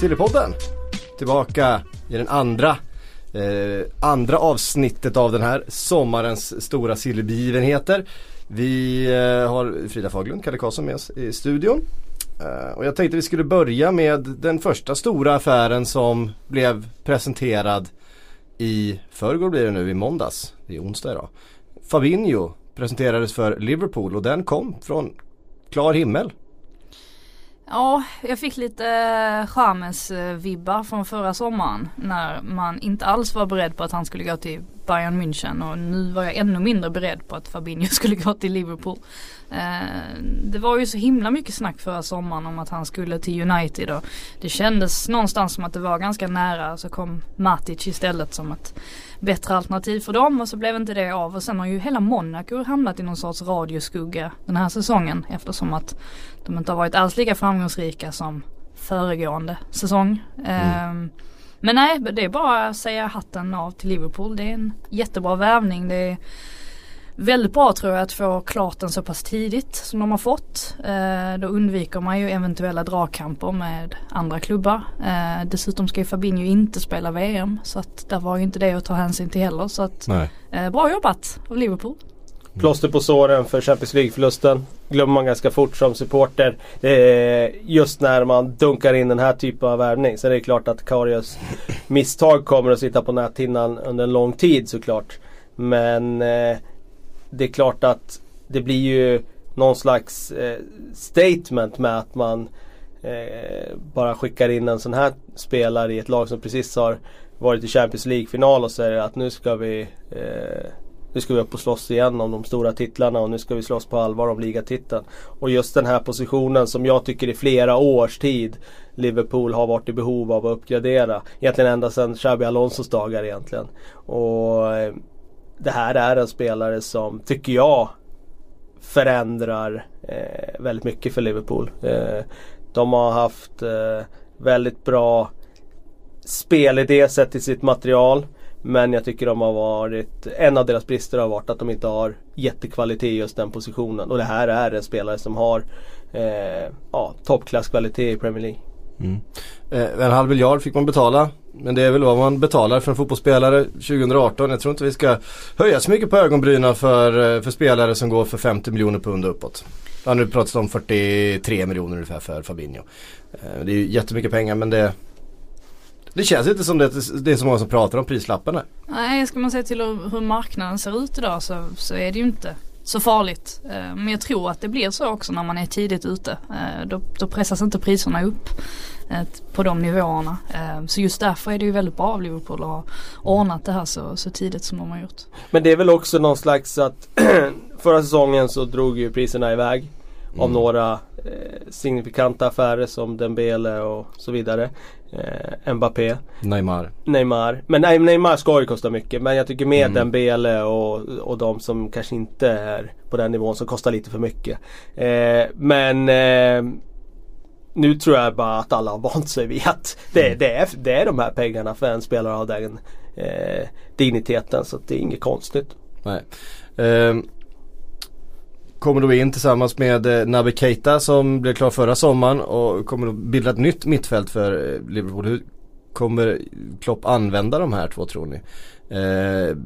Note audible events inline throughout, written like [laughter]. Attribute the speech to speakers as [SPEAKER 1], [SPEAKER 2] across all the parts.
[SPEAKER 1] Sillypodden. Tillbaka i den andra eh, andra avsnittet av den här sommarens stora sillbegivenheter. Vi eh, har Frida Faglund, Kalle Karlsson med oss i studion. Eh, och jag tänkte vi skulle börja med den första stora affären som blev presenterad i förrgår blir det nu, i måndags. Det är onsdag idag. Fabinho presenterades för Liverpool och den kom från klar himmel.
[SPEAKER 2] Ja, jag fick lite eh, Chamez vibbar från förra sommaren när man inte alls var beredd på att han skulle gå till Bayern München och nu var jag ännu mindre beredd på att Fabinho [laughs] skulle gå till Liverpool. Eh, det var ju så himla mycket snack förra sommaren om att han skulle till United och det kändes någonstans som att det var ganska nära så kom Matic istället som att bättre alternativ för dem och så blev inte det av och sen har ju hela Monaco hamnat i någon sorts radioskugga den här säsongen eftersom att de inte har varit alls lika framgångsrika som föregående säsong. Mm. Eh, men nej, det är bara att säga hatten av till Liverpool. Det är en jättebra värvning. Det är väldigt bra tror jag att få klart den så pass tidigt som de har fått. Eh, då undviker man ju eventuella dragkamper med andra klubbar. Eh, dessutom ska ju Fabinho inte spela VM så att där var ju inte det att ta hänsyn till heller. Så att eh, bra jobbat av Liverpool.
[SPEAKER 3] Plåster på såren för Champions League-förlusten. Glömmer man ganska fort som supporter. Eh, just när man dunkar in den här typen av värvning. Så det är klart att Karius misstag kommer att sitta på näthinnan under en lång tid såklart. Men eh, det är klart att det blir ju någon slags eh, statement med att man eh, bara skickar in en sån här spelare i ett lag som precis har varit i Champions League-final och säger att nu ska vi eh, nu ska vi upp och slåss igen om de stora titlarna och nu ska vi slåss på allvar om ligatiteln. Och just den här positionen som jag tycker i flera års tid Liverpool har varit i behov av att uppgradera. Egentligen ända sedan Xabi Alonsos dagar egentligen. Och eh, det här är en spelare som, tycker jag, förändrar eh, väldigt mycket för Liverpool. Eh, de har haft eh, väldigt bra spelidé sett till sitt material. Men jag tycker de har varit, en av deras brister har varit att de inte har jättekvalitet i just den positionen. Och det här är en spelare som har eh, ja, toppklasskvalitet i Premier League.
[SPEAKER 1] Mm. Eh, en halv miljard fick man betala. Men det är väl vad man betalar för en fotbollsspelare 2018. Jag tror inte vi ska höja så mycket på ögonbrynen för, eh, för spelare som går för 50 miljoner pund uppåt. Ja, nu pratas det om 43 miljoner ungefär för Fabinho. Eh, det är ju jättemycket pengar men det det känns inte som det, det är så många som pratar om prislapparna.
[SPEAKER 2] Nej, ska man se till hur marknaden ser ut idag så, så är det ju inte så farligt. Eh, men jag tror att det blir så också när man är tidigt ute. Då, då pressas inte priserna upp på de nivåerna. Så just därför är det ju väldigt bra av Liverpool att ha ordnat det här så, så tidigt som de har gjort.
[SPEAKER 3] Men det är väl också någon slags att [clears throat] förra säsongen så drog ju priserna iväg. Mm. Av några eh, signifikanta affärer som Dembele och så vidare eh, Mbappé.
[SPEAKER 1] Neymar.
[SPEAKER 3] Neymar. Men nej, Neymar ska ju kosta mycket. Men jag tycker med mm. Dembele och, och de som kanske inte är på den nivån som kostar lite för mycket. Eh, men eh, nu tror jag bara att alla har vant sig vid att det, mm. det, är, det är de här pengarna för en spelare av den eh, digniteten. Så det är inget konstigt.
[SPEAKER 1] Nej. Um kommer då in tillsammans med eh, Naby Keita som blev klar förra sommaren och kommer att bilda ett nytt mittfält för eh, Liverpool. Hur kommer Klopp använda de här två tror ni? Eh,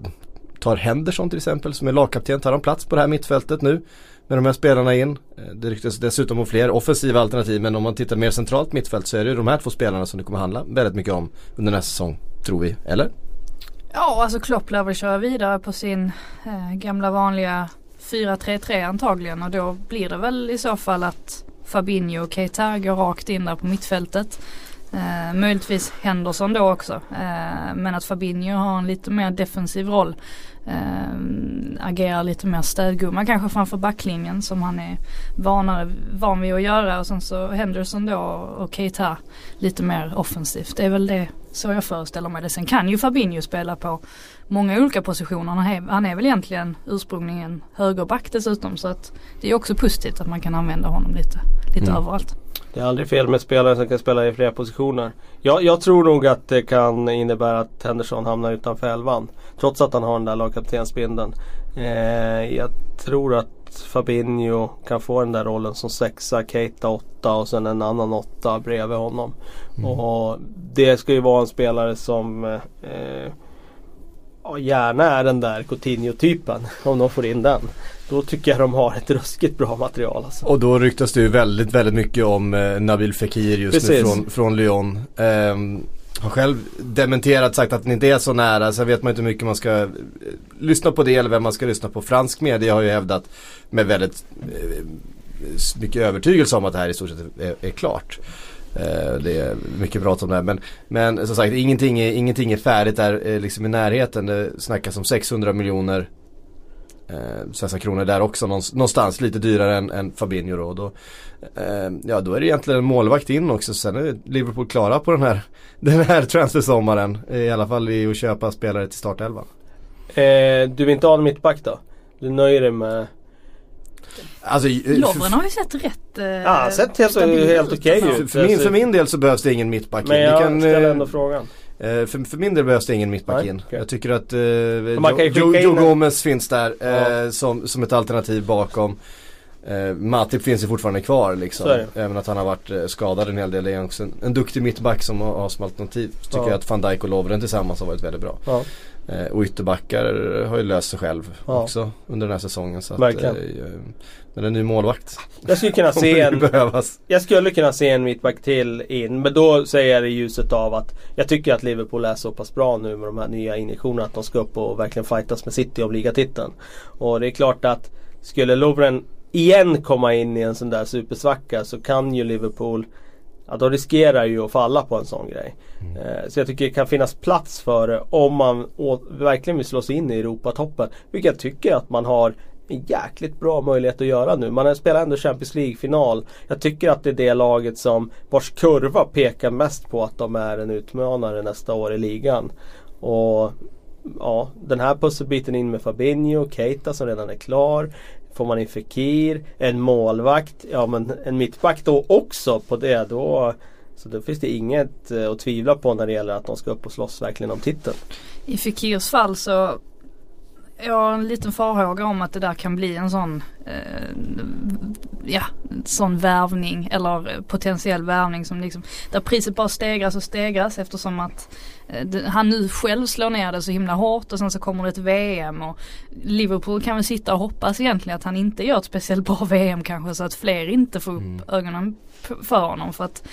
[SPEAKER 1] tar Henderson till exempel som är lagkapten, tar han plats på det här mittfältet nu? Med de här spelarna in. Eh, det ryktas dessutom om fler offensiva alternativ men om man tittar mer centralt mittfält så är det de här två spelarna som det kommer handla väldigt mycket om under nästa säsong. Tror vi, eller?
[SPEAKER 2] Ja, alltså Klopp lär väl köra vidare på sin eh, gamla vanliga 4-3-3 antagligen och då blir det väl i så fall att Fabinho och Keita går rakt in där på mittfältet. Eh, möjligtvis Henderson då också. Eh, men att Fabinho har en lite mer defensiv roll. Eh, agerar lite mer städgumma kanske framför backlinjen som han är vanare, van vid att göra. Och sen så Henderson då och Keita lite mer offensivt. Det är väl det så jag föreställer mig det. Sen kan ju Fabinho spela på många olika positioner. Han är, han är väl egentligen ursprungligen högerback dessutom. Så att det är också positivt att man kan använda honom lite, lite
[SPEAKER 1] Mm.
[SPEAKER 2] överallt.
[SPEAKER 3] Det är aldrig fel med spelare som kan spela i flera positioner. Jag, jag tror nog att det kan innebära att Henderson hamnar utanför elvan. Trots att han har den där lagkaptensbindeln. Eh, jag tror att Fabinho kan få den där rollen som sexa, Keita åtta och sen en annan åtta bredvid honom. Och det ska ju vara en spelare som eh, gärna är den där Coutinho-typen. Om de får in den. Då tycker jag de har ett ruskigt bra material. Alltså.
[SPEAKER 1] Och då ryktas det ju väldigt, väldigt mycket om eh, Nabil Fekir just nu
[SPEAKER 3] Precis.
[SPEAKER 1] från, från Lyon. Ehm, har själv dementerat, sagt att den inte är så nära. Sen vet man inte hur mycket man ska eh, lyssna på det eller vem man ska lyssna på. Fransk media har ju hävdat med väldigt eh, mycket övertygelse om att det här i stort sett är, är klart. Eh, det är mycket prat om det här. Men, men som sagt, ingenting är, ingenting är färdigt där eh, liksom i närheten. Det snackas om 600 miljoner eh, svenska kronor där också någonstans, lite dyrare än, än Fabinho då. Och då eh, ja då är det egentligen en målvakt in också. Sen är Liverpool klara på den här, [laughs] den här transfersommaren. I alla fall i att köpa spelare till startelvan.
[SPEAKER 3] Eh, du vill inte ha en mittback då? Du nöjer dig med
[SPEAKER 1] Alltså, eh,
[SPEAKER 2] Lovren har ju sett rätt eh,
[SPEAKER 3] Ja, sett helt- helt okej
[SPEAKER 2] Alltså.
[SPEAKER 3] ut.
[SPEAKER 1] för, min, för min del så behövs det ingen mittback.
[SPEAKER 3] Men jag
[SPEAKER 1] kan,
[SPEAKER 3] ställer
[SPEAKER 1] eh,
[SPEAKER 3] ändå frågan.
[SPEAKER 1] Eh, för, för min del behövs det ingen mittback in.
[SPEAKER 3] okej.
[SPEAKER 1] Jag tycker att eh,
[SPEAKER 3] kan ju
[SPEAKER 1] Joe, Gomez finns där eh,
[SPEAKER 3] Ja.
[SPEAKER 1] som, som ett alternativ bakom. Eh, Matip finns ju fortfarande kvar liksom. Även att han har varit eh, skadad en hel del. Är också en, en duktig mittback som har, har som alternativ. Så tycker
[SPEAKER 3] Ja.
[SPEAKER 1] jag att van Dijk och Lovren tillsammans har varit väldigt bra.
[SPEAKER 3] Ja.
[SPEAKER 1] Eh, och ytterbackar har ju löst sig själv
[SPEAKER 3] Ja.
[SPEAKER 1] också under den här säsongen. Så att,
[SPEAKER 3] Verkligen.
[SPEAKER 1] eh, men en ny målvakt
[SPEAKER 3] Jag skulle kunna [laughs] se en
[SPEAKER 1] behövas.
[SPEAKER 3] Jag skulle kunna se en mittback till in. Men då säger jag det i ljuset av att jag tycker att Liverpool är så pass bra nu med de här nya injektionerna att de ska upp och verkligen fightas med City om ligatiteln. Och det är klart att skulle Lovren igen komma in i en sån där supersvacka så kan ju Liverpool Ja då riskerar ju att falla på en sån grej. Eh, så jag tycker det kan finnas plats för det om man verkligen vill slå sig in i Europatoppen. Vilket jag tycker att man har en jäkligt bra möjlighet att göra nu. Man spelar ändå Champions League-final. Jag tycker att det är det laget som vars kurva pekar mest på att de är en utmanare nästa år i ligan. Och ja, den här pusselbiten in med Fabinho, Keita som redan är klar. Får man in Fekir, en målvakt, ja men en mittback då också på det. Då, så då finns det inget eh, att tvivla på när det gäller att de ska upp och slåss verkligen om titeln.
[SPEAKER 2] I Fekirs fall så jag har en liten farhåga om att det där kan bli en sån eh, ja, sån värvning eller potentiell värvning som liksom där priset bara stegras och stegras eftersom att eh, han nu själv slår ner det så himla hårt och sen så kommer det ett VM och Liverpool kan väl sitta och hoppas egentligen att han inte gör ett speciellt bra VM kanske så att fler inte får upp ögonen p- för honom för att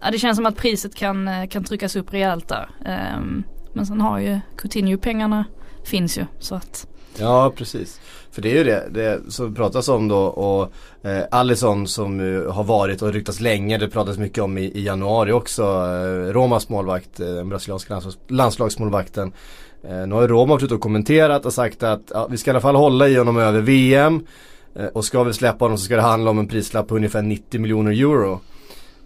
[SPEAKER 2] ja, det känns som att priset kan, eh, kan tryckas upp rejält där. Ehm, men sen har ju Coutinho pengarna finns ju så att
[SPEAKER 1] Ja precis. För det är ju det, det som pratas om då och eh, Alisson som uh, har varit och ryktats länge, det pratas mycket om i, i januari också. Eh, Romas målvakt, eh, den brasilianska landslags, landslagsmålvakten. Eh, nu har ju Roma varit ute och kommenterat och sagt att ja, vi ska i alla fall hålla i honom över VM. Eh, och ska vi släppa honom så ska det handla om en prislapp på ungefär 90 miljoner euro.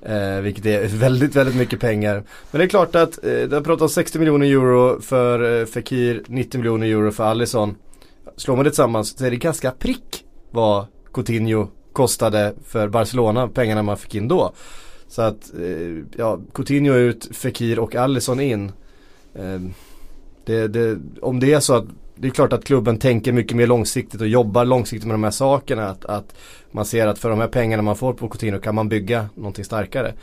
[SPEAKER 1] Eh, vilket är väldigt, väldigt mycket pengar. Men det är klart att eh, det har pratats 60 miljoner euro för eh, Fekir, 90 miljoner euro för Alisson. Slår man det tillsammans så är det ganska prick vad Coutinho kostade för Barcelona, pengarna man fick in då. Så att, eh, ja, Coutinho ut, Fekir och Alisson in. Eh, det, det, om det är så att det är klart att klubben tänker mycket mer långsiktigt och jobbar långsiktigt med de här sakerna. Att, att man ser att för de här pengarna man får på Coutinho kan man bygga någonting starkare.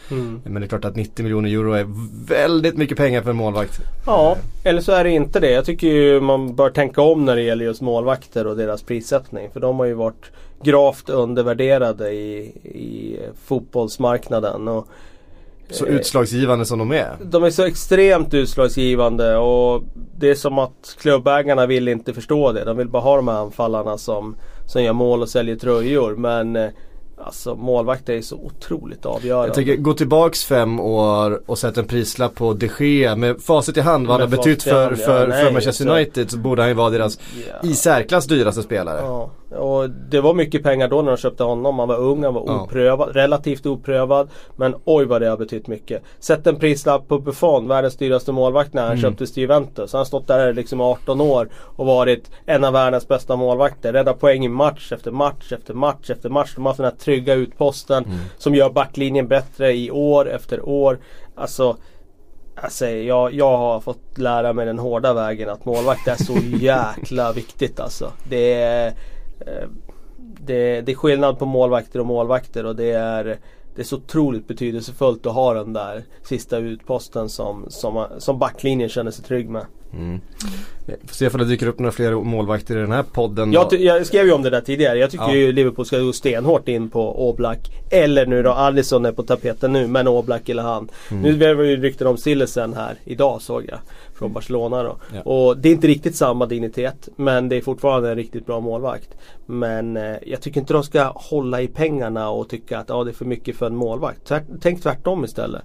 [SPEAKER 1] Men det är klart att 90 miljoner euro är väldigt mycket pengar för en målvakt.
[SPEAKER 3] Ja, eller så är det inte det. Jag tycker ju man bör tänka om när det gäller just målvakter och deras prissättning. För de har ju varit gravt undervärderade i, i fotbollsmarknaden. Och
[SPEAKER 1] Så utslagsgivande som de är.
[SPEAKER 3] de är så extremt utslagsgivande och det är som att klubbägarna vill inte förstå det. De vill bara ha de här anfallarna som, som gör mål och säljer tröjor. Men eh, Alltså målvakter är så otroligt avgörande.
[SPEAKER 1] Jag tänker gå tillbaks fem år och sätta en prislapp på de Gea med facit i hand vad han har betytt för,
[SPEAKER 3] hand, ja,
[SPEAKER 1] för,
[SPEAKER 3] nej,
[SPEAKER 1] för Manchester United så borde han ju vara deras
[SPEAKER 3] Ja.
[SPEAKER 1] i särklass dyraste spelare.
[SPEAKER 3] Ja, och det var mycket pengar då när de köpte honom. Han var ung, han var
[SPEAKER 1] Ja.
[SPEAKER 3] oprövad, relativt oprövad. Men oj vad det har betytt mycket. Sätt en prislapp på Buffon, världens dyraste målvakt när han
[SPEAKER 1] Mm.
[SPEAKER 3] köptes till Juventus. Han har stått där liksom 18 år och varit en av världens bästa målvakter. Rädda poäng i match efter match efter match efter match. De har haft den här trygga utposten
[SPEAKER 1] Mm.
[SPEAKER 3] som gör backlinjen bättre i år efter år. Alltså Alltså, jag, jag har fått lära mig den hårda vägen att målvakt är så [laughs] jäkla viktigt alltså. Det är, Eh, det, det är skillnad på målvakter och målvakter och det är, det är så otroligt betydelsefullt att ha den där sista utposten som, som, som backlinjen känner sig trygg med.
[SPEAKER 1] Mm. Får se om det dyker upp några fler målvakter i den här podden.
[SPEAKER 3] Jag, jag skrev ju om det där tidigare. Jag tycker
[SPEAKER 1] Ja.
[SPEAKER 3] ju Liverpool ska gå stenhårt in på Oblak. Eller nu då, Alisson är på tapeten nu, men Oblak eller han.
[SPEAKER 1] Mm.
[SPEAKER 3] Nu blev det ju rykten om Sillesen här idag såg jag. Från Barcelona då.
[SPEAKER 1] Ja.
[SPEAKER 3] Och det är inte riktigt samma dignitet. Men det är fortfarande en riktigt bra målvakt. Men eh, jag tycker inte de ska hålla i pengarna och tycka att ah, det är för mycket för en målvakt. Tvärt, tänk tvärtom istället.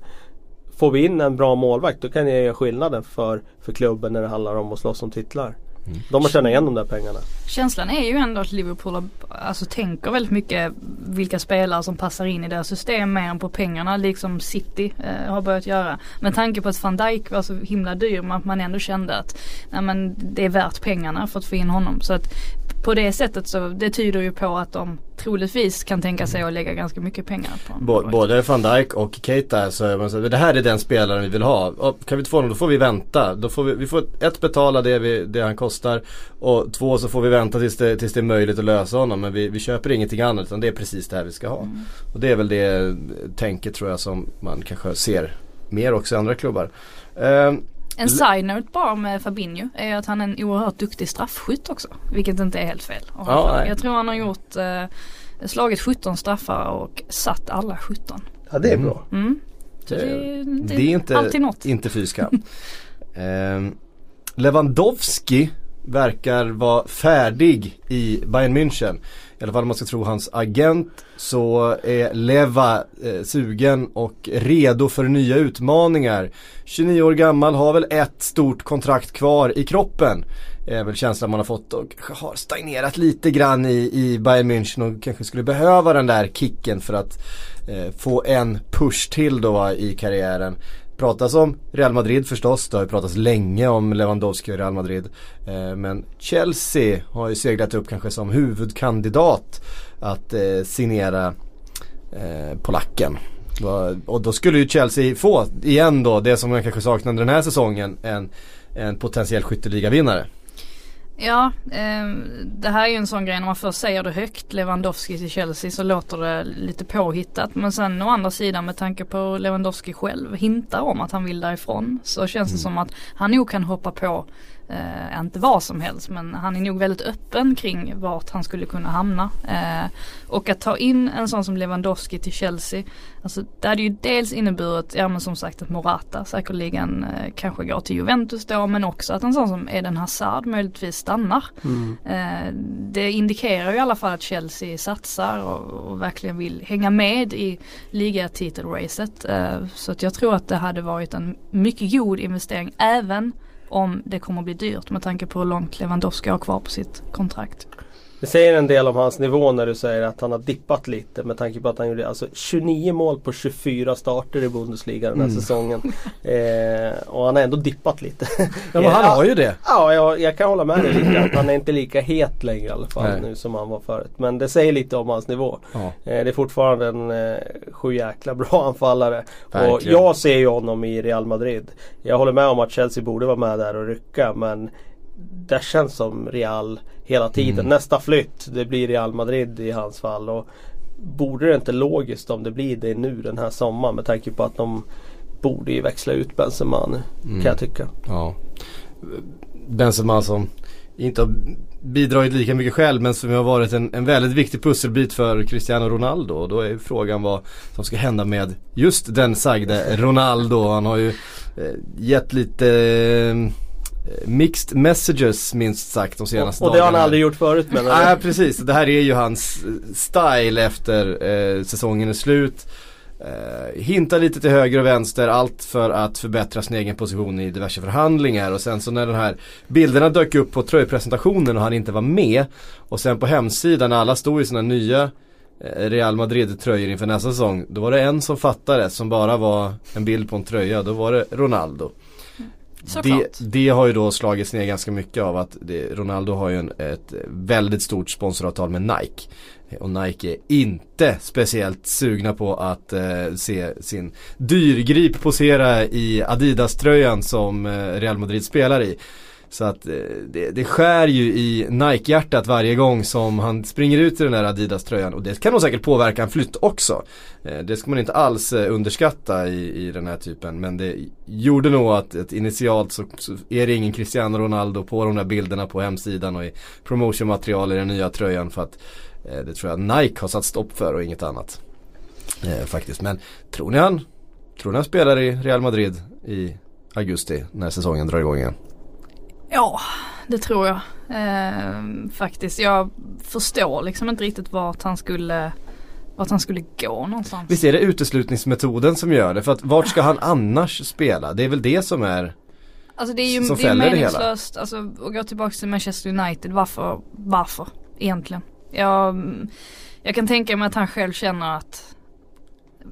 [SPEAKER 3] Får vi in en bra målvakt då kan jag göra skillnaden för, för klubben när det handlar om att slåss om titlar.
[SPEAKER 1] Mm.
[SPEAKER 3] De har tjänat igen de där pengarna.
[SPEAKER 2] Känslan är ju ändå att Liverpool har, alltså, tänker väldigt mycket vilka spelare som passar in i deras system mer än på pengarna liksom City eh, har börjat göra. Med tanke på att van Dijk var så himla dyr men att man ändå kände att nej, men det är värt pengarna för att få in honom. Så att på det sättet så det tyder ju på att de troligtvis kan tänka sig att lägga ganska mycket pengar på målvakt.
[SPEAKER 1] både van Dijk och Keita så så, det här är den spelaren vi vill ha. Och kan vi inte få honom då får vi vänta. Då får vi, vi får ett betala det, vi, det han kostar och två så får vi vänta tills det, tills det är möjligt att lösa honom. Men vi, vi köper ingenting annat utan det är precis det här vi ska ha. Och det är väl det tänket tror jag som man kanske ser mer också i andra klubbar. Ehm,
[SPEAKER 2] En side-note bara med Fabinho är att han är en oerhört duktig straffskytt också. Vilket inte är helt fel.
[SPEAKER 1] Ja,
[SPEAKER 2] jag tror han har gjort eh, slagit 17 straffar och satt alla 17.
[SPEAKER 3] Ja det är
[SPEAKER 1] Mm.
[SPEAKER 3] bra.
[SPEAKER 2] Mm.
[SPEAKER 1] Det-
[SPEAKER 2] det, det,
[SPEAKER 1] det är inte,
[SPEAKER 2] alltid något.
[SPEAKER 1] inte fy skam. [laughs] Ehm, Lewandowski verkar vara färdig i Bayern München. I alla fall om man ska tro hans agent så är Leva eh, sugen och redo för nya utmaningar. 29 år gammal, har väl ett stort kontrakt kvar i kroppen. Är väl känslan man har fått och har stagnerat lite grann i, i Bayern München och kanske skulle behöva den där kicken för att eh, få en push till då i karriären. Pratas om Real Madrid förstås, det har ju pratats länge om Lewandowski och Real Madrid. Eh, men Chelsea har ju seglat upp kanske som huvudkandidat att eh, signera eh, polacken. Och då skulle ju Chelsea få, igen då, det som man kanske saknade den här säsongen, en, en potentiell skytteligavinnare.
[SPEAKER 2] Ja, eh, det här är ju en sån grej när man först säger det högt, Lewandowski till Chelsea, så låter det lite påhittat. Men sen å andra sidan med tanke på Lewandowski själv hintar om att han vill därifrån. Så känns det som att han nog kan hoppa på, eh, inte vad som helst, men han är nog väldigt öppen kring vart han skulle kunna hamna. Eh, och att ta in en sån som Lewandowski till Chelsea, alltså det hade ju dels inneburit, ja men som sagt att Morata säkerligen eh, kanske går till Juventus då, men också att en sån som Eden Hazard möjligtvis stannar. Eh, det indikerar ju i alla fall att Chelsea satsar och, och verkligen vill hänga med i ligatitelracet. Eh, så att jag tror att det hade varit en mycket god investering även om det kommer att bli dyrt med tanke på hur långt Lewandowski har kvar på sitt kontrakt.
[SPEAKER 3] Det säger en del om hans nivå när du säger att han har dippat lite med tanke på att han gjorde alltså 29 mål på 24 starter i Bundesliga den här
[SPEAKER 1] Mm.
[SPEAKER 3] säsongen. [laughs] Eh, och han har ändå dippat lite.
[SPEAKER 1] Ja men han har ju det. [laughs]
[SPEAKER 3] Ja, jag, jag kan hålla med dig lite att han är inte lika het längre i alla fall
[SPEAKER 1] Nej.
[SPEAKER 3] nu som han var förut. Men det säger lite om hans nivå.
[SPEAKER 1] Ja.
[SPEAKER 3] Eh, det är fortfarande en eh, sju jäkla bra [laughs] anfallare. Och
[SPEAKER 1] Verkligen.
[SPEAKER 3] jag ser ju honom i Real Madrid. Jag håller med om att Chelsea borde vara med där och rycka men det känns som Real hela tiden.
[SPEAKER 1] Mm.
[SPEAKER 3] Nästa flytt det blir Real Madrid i hans fall. Och borde det inte logiskt om det blir det nu den här sommaren med tanke på att de borde ju växla ut Benzema nu.
[SPEAKER 1] Mm.
[SPEAKER 3] Kan jag tycka.
[SPEAKER 1] Ja. Benzema som inte har bidragit lika mycket själv men som har varit en, en väldigt viktig pusselbit för Cristiano Ronaldo. Och då är frågan vad som ska hända med just den sagde Ronaldo. Han har ju eh, gett lite eh, mixed messages minst sagt de senaste
[SPEAKER 3] Och, och det har han
[SPEAKER 1] dagarna.
[SPEAKER 3] aldrig gjort förut men
[SPEAKER 1] Nej precis, det här är ju hans eh, style efter eh, säsongen är slut. Eh, hintar lite till höger och vänster, allt för att förbättra sin egen position i diverse förhandlingar. Och sen så när de här bilderna dök upp på tröjpresentationen och han inte var med. Och sen på hemsidan alla stod i sina nya eh, Real Madrid-tröjor inför nästa säsong. Då var det en som fattade som bara var en bild på en tröja. Då var det Ronaldo. Det, det har ju då slagits ner ganska mycket av att det, Ronaldo har ju en, ett väldigt stort sponsoravtal med Nike. Och Nike är inte speciellt sugna på att eh, se sin dyrgrip posera i Adidas-tröjan som eh, Real Madrid spelar i. Så att eh, det, det skär ju i Nike-hjärtat varje gång som han springer ut i den där Adidas-tröjan. Och det kan nog säkert påverka en flytt också. Eh, det ska man inte alls eh, underskatta i, i den här typen. Men det gjorde nog att, att initialt så, så är det ingen Cristiano Ronaldo på de där bilderna på hemsidan och i promotionmaterial i den nya tröjan. För att det tror jag Nike har satt stopp för och inget annat. Eh, faktiskt. Men tror ni han, tror ni han spelar i Real Madrid i augusti när säsongen drar igång igen?
[SPEAKER 2] Ja, det tror jag. Eh, faktiskt. Jag förstår liksom inte riktigt vart han skulle vart han skulle gå någonstans.
[SPEAKER 1] Visst är det uteslutningsmetoden som gör det? För att vart ska han annars spela? Det är väl det som är
[SPEAKER 2] Alltså det är ju
[SPEAKER 1] som
[SPEAKER 2] det är
[SPEAKER 1] fäller det hela.
[SPEAKER 2] meningslöst alltså, att gå tillbaka till Manchester United. Varför? Varför egentligen? Jag, jag kan tänka mig att han själv känner att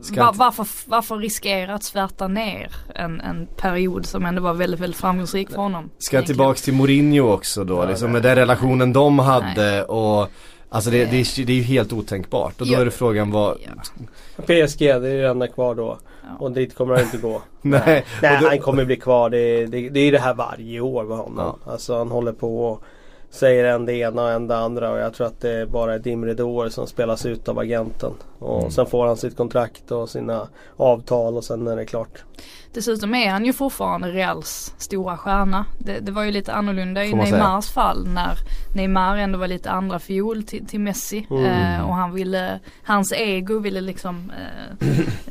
[SPEAKER 1] Ska
[SPEAKER 2] va,
[SPEAKER 1] inte-
[SPEAKER 2] varför, varför riskera att svärta ner en, en period som ändå var väldigt, väldigt framgångsrik för honom?
[SPEAKER 1] Ska
[SPEAKER 2] egentligen.
[SPEAKER 1] tillbaks till Mourinho också då, liksom med den relationen de hade och Alltså det, det, är, det är ju helt otänkbart och då
[SPEAKER 2] Ja.
[SPEAKER 1] är det frågan vad
[SPEAKER 2] Ja.
[SPEAKER 3] PSG det är det enda kvar då.
[SPEAKER 2] Ja.
[SPEAKER 3] Och dit kommer han inte gå. [laughs]
[SPEAKER 1] Nej,
[SPEAKER 3] Nej
[SPEAKER 1] då-
[SPEAKER 3] han kommer bli kvar. Det, det, det är det här varje år med honom. Alltså han håller på och säger en det ena och en det andra. Och jag tror att det bara är dimridåer som spelas ut av agenten. Och
[SPEAKER 1] Mm.
[SPEAKER 3] sen får han sitt kontrakt och sina avtal och sen är det klart.
[SPEAKER 2] Dessutom är han ju fortfarande Reals stora stjärna. Det, det var ju lite annorlunda i. Neymars fall när Neymar ändå var lite andra fiol till, till Messi.
[SPEAKER 3] Mm.
[SPEAKER 2] Eh, och han ville, hans ego ville liksom eh,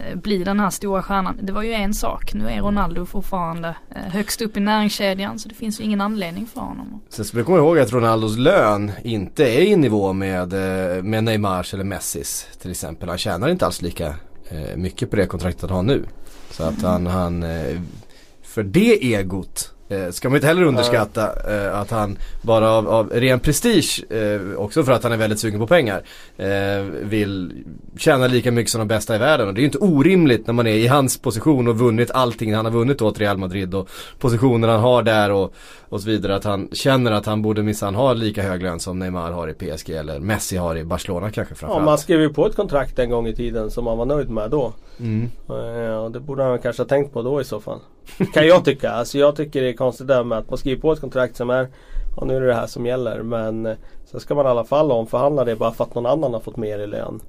[SPEAKER 2] eh, bli den här stora stjärnan. Det var ju en sak. Nu är Ronaldo fortfarande eh, högst upp i näringskedjan så det finns ju ingen anledning för honom.
[SPEAKER 1] Sen ska vi komma ihåg att Ronaldos lön inte är i nivå med, eh, med Neymars eller Messis till exempel. Han tjänar inte alls lika eh, mycket på det kontraktet han har nu. Så att han, han eh, för det egot eh, ska man inte heller underskatta eh, att han bara av, av ren prestige, eh, också för att han är väldigt sugen på pengar, vill tjäna lika mycket som de bästa i världen. Och det är ju inte orimligt när man är i hans position och vunnit allting han har vunnit åt Real Madrid och positionen han har där och, och så vidare. Att han känner att han borde minsann ha lika hög lön som Neymar har i PSG eller Messi har i Barcelona kanske
[SPEAKER 3] Ja,
[SPEAKER 1] framförallt.
[SPEAKER 3] man skrev ju på ett kontrakt en gång i tiden som man var nöjd med då.
[SPEAKER 1] Mm.
[SPEAKER 3] Eh, Och det borde han kanske ha tänkt på då i så fall. Kan jag tycka. Alltså jag tycker det är konstigt där med att man skriver på ett kontrakt som är Ja nu är det det här som gäller men eh, Sen ska man i alla fall omförhandla det bara för att någon annan har fått mer i lön.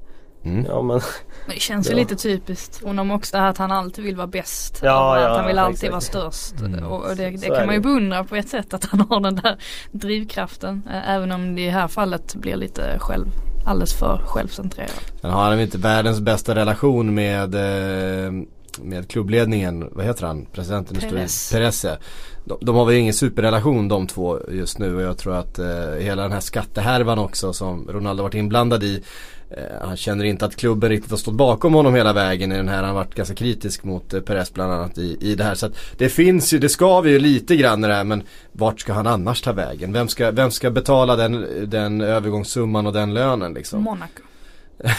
[SPEAKER 1] Mm.
[SPEAKER 3] Ja men
[SPEAKER 2] Men det känns ju
[SPEAKER 3] Ja.
[SPEAKER 2] lite typiskt honom också det här att han alltid vill vara bäst.
[SPEAKER 3] Ja,
[SPEAKER 2] och att
[SPEAKER 3] ja,
[SPEAKER 2] han vill alltid
[SPEAKER 3] exakt.
[SPEAKER 2] vara störst.
[SPEAKER 1] Mm.
[SPEAKER 2] Och, det, det kan man ju beundra på ett sätt att han har den där drivkraften. Även om det i det här fallet blir lite själv, alldeles för självcentrerat.
[SPEAKER 1] Sen har han inte världens bästa relation med, eh, med klubbledningen, vad heter han, presidenten?
[SPEAKER 2] Perez.
[SPEAKER 1] Perez ja. de, de har väl ingen superrelation de två just nu och jag tror att eh, hela den här skattehärvan också som Ronaldo varit inblandad i Han känner inte att klubben riktigt har stått bakom honom hela vägen i den här. Han har varit ganska kritisk mot eh, Perez bland annat i, i det här. Så att det finns ju, det skaver ju lite grann i det här men vart ska han annars ta vägen? Vem ska, vem ska betala den, den övergångssumman och den lönen liksom?
[SPEAKER 2] Monaco. [laughs]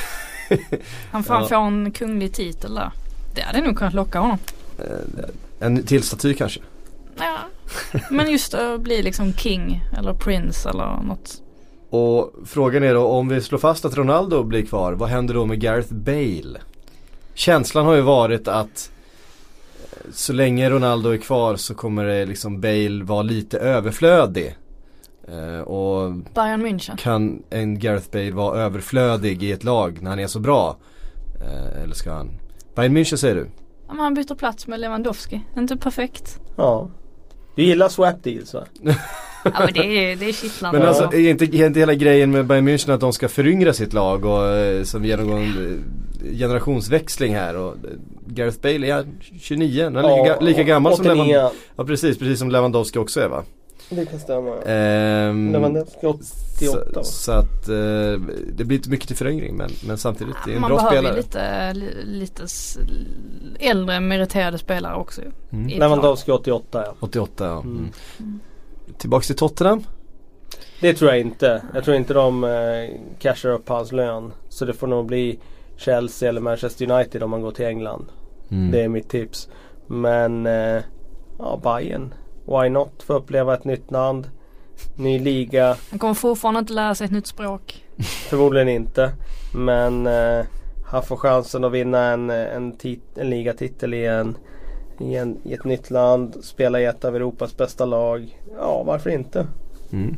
[SPEAKER 2] Han får,
[SPEAKER 1] Ja.
[SPEAKER 2] en kunglig titel där. Det hade nog kunnat locka honom.
[SPEAKER 1] En till staty kanske?
[SPEAKER 2] Ja. Men just att bli liksom king eller prince eller något.
[SPEAKER 1] Och frågan är då om vi slår fast att Ronaldo blir kvar, vad händer då med Gareth Bale? Känslan har ju varit att eh, så länge Ronaldo är kvar så kommer det liksom Bale vara lite överflödig. Eh, och
[SPEAKER 2] Bayern München.
[SPEAKER 1] kan en Gareth Bale vara överflödig i ett lag när han är så bra? Eh, eller ska han? Bayern München säger du?
[SPEAKER 2] Ja, men han byter plats med Lewandowski. Inte perfekt.
[SPEAKER 3] ja. Du gillar swap deals va? [laughs]
[SPEAKER 2] Ja men det är, det är kittlande.
[SPEAKER 1] Men alltså är inte, är inte hela grejen med Bayern München att de ska föryngra sitt lag och eh, som genomgående generationsväxling här och eh, Gareth Bale är 29, han är
[SPEAKER 3] Ja,
[SPEAKER 1] lika, lika gammal som
[SPEAKER 3] 89.
[SPEAKER 1] Lewandowski. Ja precis, precis som Lewandowski också är va?
[SPEAKER 3] Det kan stämma.
[SPEAKER 1] Ehm,
[SPEAKER 3] Lewandowski 88
[SPEAKER 1] så, så att eh, det blir inte mycket till föryngring men, men samtidigt det är en
[SPEAKER 2] Man
[SPEAKER 1] bra
[SPEAKER 2] behöver ju
[SPEAKER 1] spelare.
[SPEAKER 2] lite, li- lite s- äldre meriterade spelare också.
[SPEAKER 1] Mm.
[SPEAKER 3] Lewandowski 88 ja.
[SPEAKER 1] 88 ja.
[SPEAKER 3] Mm.
[SPEAKER 1] Mm. Tillbaks till Tottenham.
[SPEAKER 3] Det tror jag inte. Jag tror inte de eh, cashar upp hans lön. Så det får nog bli Chelsea eller Manchester United om man går till England.
[SPEAKER 1] Mm.
[SPEAKER 3] Det är mitt tips. Men eh, ja, Bayern. Why not? Få uppleva ett nytt land. Ny liga.
[SPEAKER 2] Han kommer fortfarande inte lära sig ett nytt språk.
[SPEAKER 3] Förmodligen inte. Men eh, han får chansen att vinna en, en, tit- en ligatitel i, en, i, en, i ett nytt land. Spela i ett av Europas bästa lag. Ja, varför inte?
[SPEAKER 1] Mm.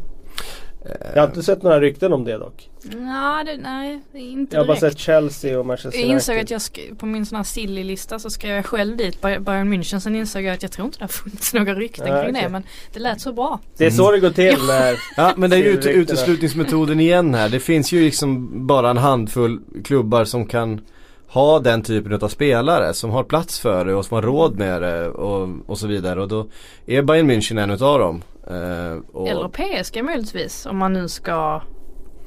[SPEAKER 3] Jag har inte sett några rykten om det dock.
[SPEAKER 2] Nej, det, nej, det är inte
[SPEAKER 3] Jag har bara sett Chelsea och Manchester
[SPEAKER 2] Jag insåg
[SPEAKER 3] United.
[SPEAKER 2] att jag på min sån här silly-lista så skrev jag själv dit Bay- Bayern München. Sen insåg jag att jag tror inte det har [laughs] funnits några rykten
[SPEAKER 3] Nej,
[SPEAKER 2] kring
[SPEAKER 3] okej.
[SPEAKER 2] det. Men det lät så bra.
[SPEAKER 3] Det är så det går till när... [laughs]
[SPEAKER 1] Ja men det är ju ut, uteslutningsmetoden igen här. Det finns ju liksom bara en handfull klubbar som kan ha den typen av spelare som har plats för det och som har råd med det och, och så vidare. Och då är Bayern München en utav dem. Eh,
[SPEAKER 2] Eller PSG möjligtvis. Om man nu ska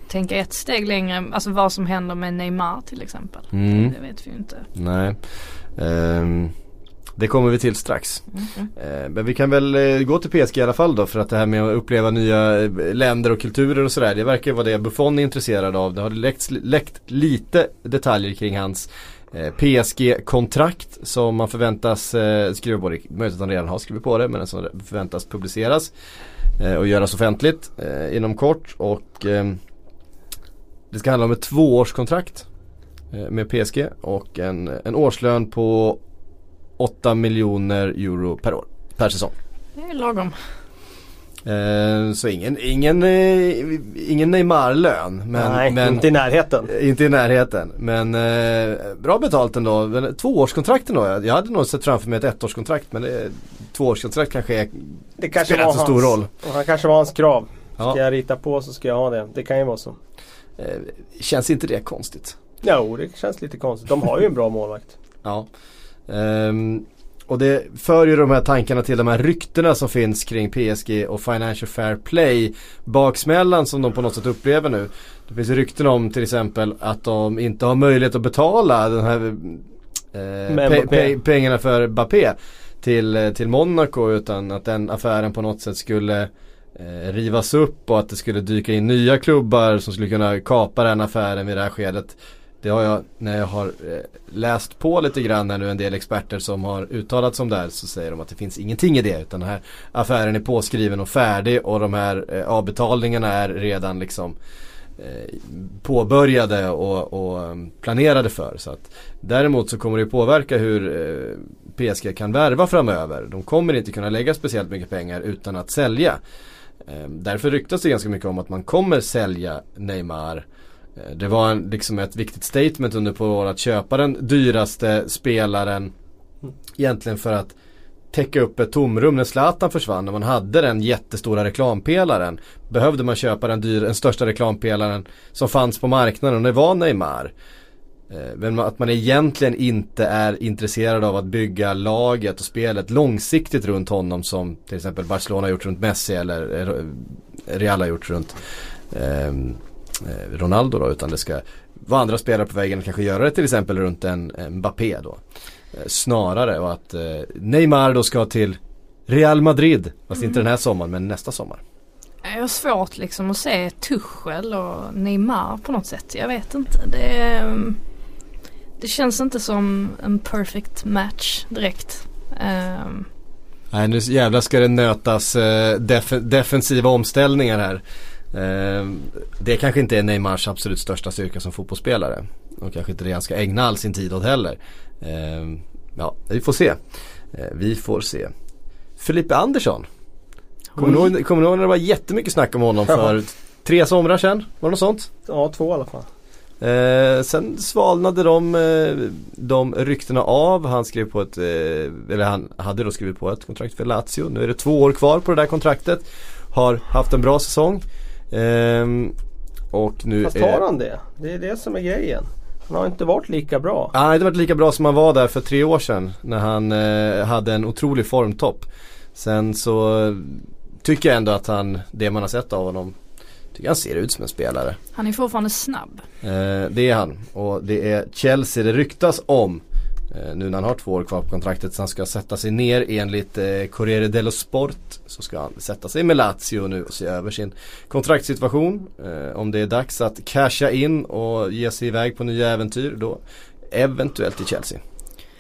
[SPEAKER 2] tänka ett steg längre. Alltså vad som händer med Neymar till exempel.
[SPEAKER 1] Mm.
[SPEAKER 2] Det vet vi ju inte.
[SPEAKER 1] Nej. Ehm, det kommer vi till strax.
[SPEAKER 2] Mm.
[SPEAKER 1] Men vi kan väl eh, gå till PSG i alla fall då för att det här med att uppleva nya eh, länder och kulturer och sådär. Det verkar vara det Buffon är intresserad av. Det har läckt, läckt lite detaljer kring hans PSG-kontrakt som man förväntas skriva på. Möjligt att han redan har skrivit på det men som förväntas publiceras och göras offentligt inom kort. Och det ska handla om ett tvåårskontrakt med PSG och en, en årslön på 8 miljoner euro per år, per säsong.
[SPEAKER 2] Det är lagom.
[SPEAKER 1] Eh, så ingen, ingen, eh, ingen Neymar-lön. Men,
[SPEAKER 3] Nej,
[SPEAKER 1] men,
[SPEAKER 3] inte i närheten.
[SPEAKER 1] eh, inte i närheten. Men eh, bra betalt ändå. Tvåårskontrakt ändå. Jag jag hade nog sett framför mig ett ettårskontrakt. Men det, tvåårskontrakt kanske är,
[SPEAKER 3] Det kanske
[SPEAKER 1] spelar inte så stor
[SPEAKER 3] hans,
[SPEAKER 1] roll.
[SPEAKER 3] och Han kanske var hans krav. Ska
[SPEAKER 1] Ja,
[SPEAKER 3] jag rita på så ska jag ha det. Det kan ju vara så.
[SPEAKER 1] eh, känns inte det konstigt?
[SPEAKER 3] Jo, det känns lite konstigt. De har ju en bra målvakt.
[SPEAKER 1] Ja. Ehm, och det för ju de här tankarna till de här ryktena som finns kring PSG och Financial Fair Play. Baksmällan som de på något sätt upplever nu. Det finns rykten om till exempel att de inte har möjlighet att betala den här eh, pe- pe- pengarna för Mbappé till, eh, till Monaco utan att den affären på något sätt skulle eh, rivas upp och att det skulle dyka in nya klubbar som skulle kunna kapa den affären vid det här skedet. Det har jag, när jag har eh, läst på lite grann här nu en del experter som har uttalat som här så säger de att det finns ingenting i det utan den här affären är påskriven och färdig och de här eh, avbetalningarna är redan liksom eh, påbörjade och, och planerade för. Så att, däremot så kommer det påverka hur PSG kan värva framöver. De kommer inte kunna lägga speciellt mycket pengar utan att sälja. Därför ryktas det ganska mycket om att man kommer sälja Neymar. Eh, det var en, liksom ett viktigt statement under på år att köpa den dyraste spelaren egentligen för att täcka upp ett tomrum när Zlatan försvann. När man hade den jättestora reklampelaren behövde man köpa den, dyr, den största reklampelaren som fanns på marknaden och det var Neymar. Eh, men att man egentligen inte är intresserad av att bygga laget och spelet långsiktigt runt honom som till exempel Barcelona har gjort runt Messi eller Real har gjort runt eh, Ronaldo då utan det ska vara andra spelare på vägen och kanske göra det till exempel runt en, Mbappé då. Eh, Snarare och att eh, Neymar då ska till Real Madrid, fast inte den här sommaren men nästa sommar.
[SPEAKER 2] Jag har svårt liksom att se Tuchel och Neymar på något sätt. Jag vet inte. Det, det känns inte som en perfect match direkt. Um,
[SPEAKER 1] Nej nu jävlar ska det nötas eh, def- defensiva omställningar här. Eh, det kanske inte är Neymars absolut största styrka som fotbollsspelare. Och kanske inte det han ska ägna all sin tid åt heller. Eh, ja, vi får se. Eh, vi får se. Felipe Andersson. Kommer ni ihåg- kommer ni ihåg när det var jättemycket snack om honom för tre somrar sedan? Var det något sånt?
[SPEAKER 3] Ja, två i alla fall.
[SPEAKER 1] Eh, sen svalnade de, eh, de ryktena av. Han skrev på ett, eh, eller han hade då skrivit på ett kontrakt för Lazio. Nu är det två år kvar på det där kontraktet. Har haft en bra säsong. Ehm, och nu
[SPEAKER 3] Fast
[SPEAKER 1] är,
[SPEAKER 3] har han det? Det är det som är grejen. Han har inte varit lika bra.
[SPEAKER 1] Han har inte varit lika bra som han var där för tre år sedan när han eh, hade en otrolig formtopp. Sen så eh, tycker jag ändå att han, det man har sett av honom, tycker han ser ut som en spelare.
[SPEAKER 2] Han är fortfarande snabb.
[SPEAKER 1] Eh, det är han och det är Chelsea det ryktas om. Eh, nu när han har två år kvar på kontraktet så han ska sätta sig ner enligt eh, Corriere dello Sport. Så ska han sätta sig med Lazio nu och se över sin kontraktssituation. Eh, om det är dags att casha in och ge sig iväg på nya äventyr då eventuellt i Chelsea.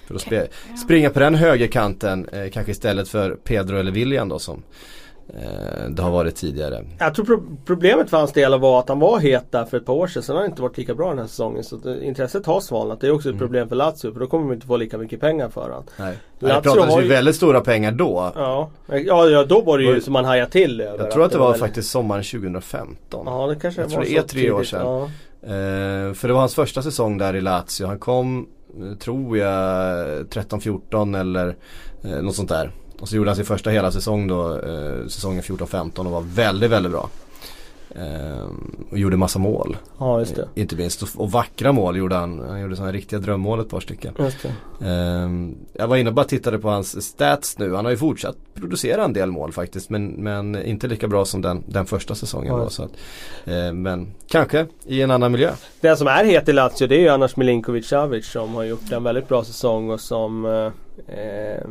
[SPEAKER 1] För att spe- springa på den högerkanten eh, kanske istället för Pedro eller William då som det har varit tidigare.
[SPEAKER 3] Jag tror pro- problemet för hans del var att han var het där för ett par år sedan. Sen har han inte varit lika bra den här säsongen. Så att, intresset har svalnat. Det är också ett problem för Lazio. För då kommer de inte få lika mycket pengar för honom.
[SPEAKER 1] Nej.
[SPEAKER 3] Lazio
[SPEAKER 1] Det pratades ju väldigt stora pengar då.
[SPEAKER 3] Ja, ja, ja då var det ju som man hajade till över
[SPEAKER 1] Jag tror att det var faktiskt sommaren 2015.
[SPEAKER 3] Ja det kanske
[SPEAKER 1] Jag
[SPEAKER 3] var
[SPEAKER 1] tror det är tre år sedan.
[SPEAKER 3] Ja.
[SPEAKER 1] Eh, för det var hans första säsong där i Lazio. Han kom, eh, tror jag, 13-14 eller eh, något sånt där. Och så gjorde han sin första hela säsong då, eh, säsongen 14-15 och var väldigt, väldigt bra. Eh, och gjorde massa mål.
[SPEAKER 3] ja, just det.
[SPEAKER 1] Inte minst. Och, vackra mål gjorde han. Han gjorde sådana riktiga drömmål ett par stycken.
[SPEAKER 3] Just det.
[SPEAKER 1] Ehm, jag var inne och bara tittade på hans stats nu. Han har ju fortsatt producera en del mål faktiskt. Men, men inte lika bra som den, den första säsongen
[SPEAKER 3] Ja.
[SPEAKER 1] var. Så att, eh, men kanske i en annan miljö.
[SPEAKER 3] Den som är het i Lazio det är ju annars Milinkovic Savic som har gjort en väldigt bra säsong och som eh, eh,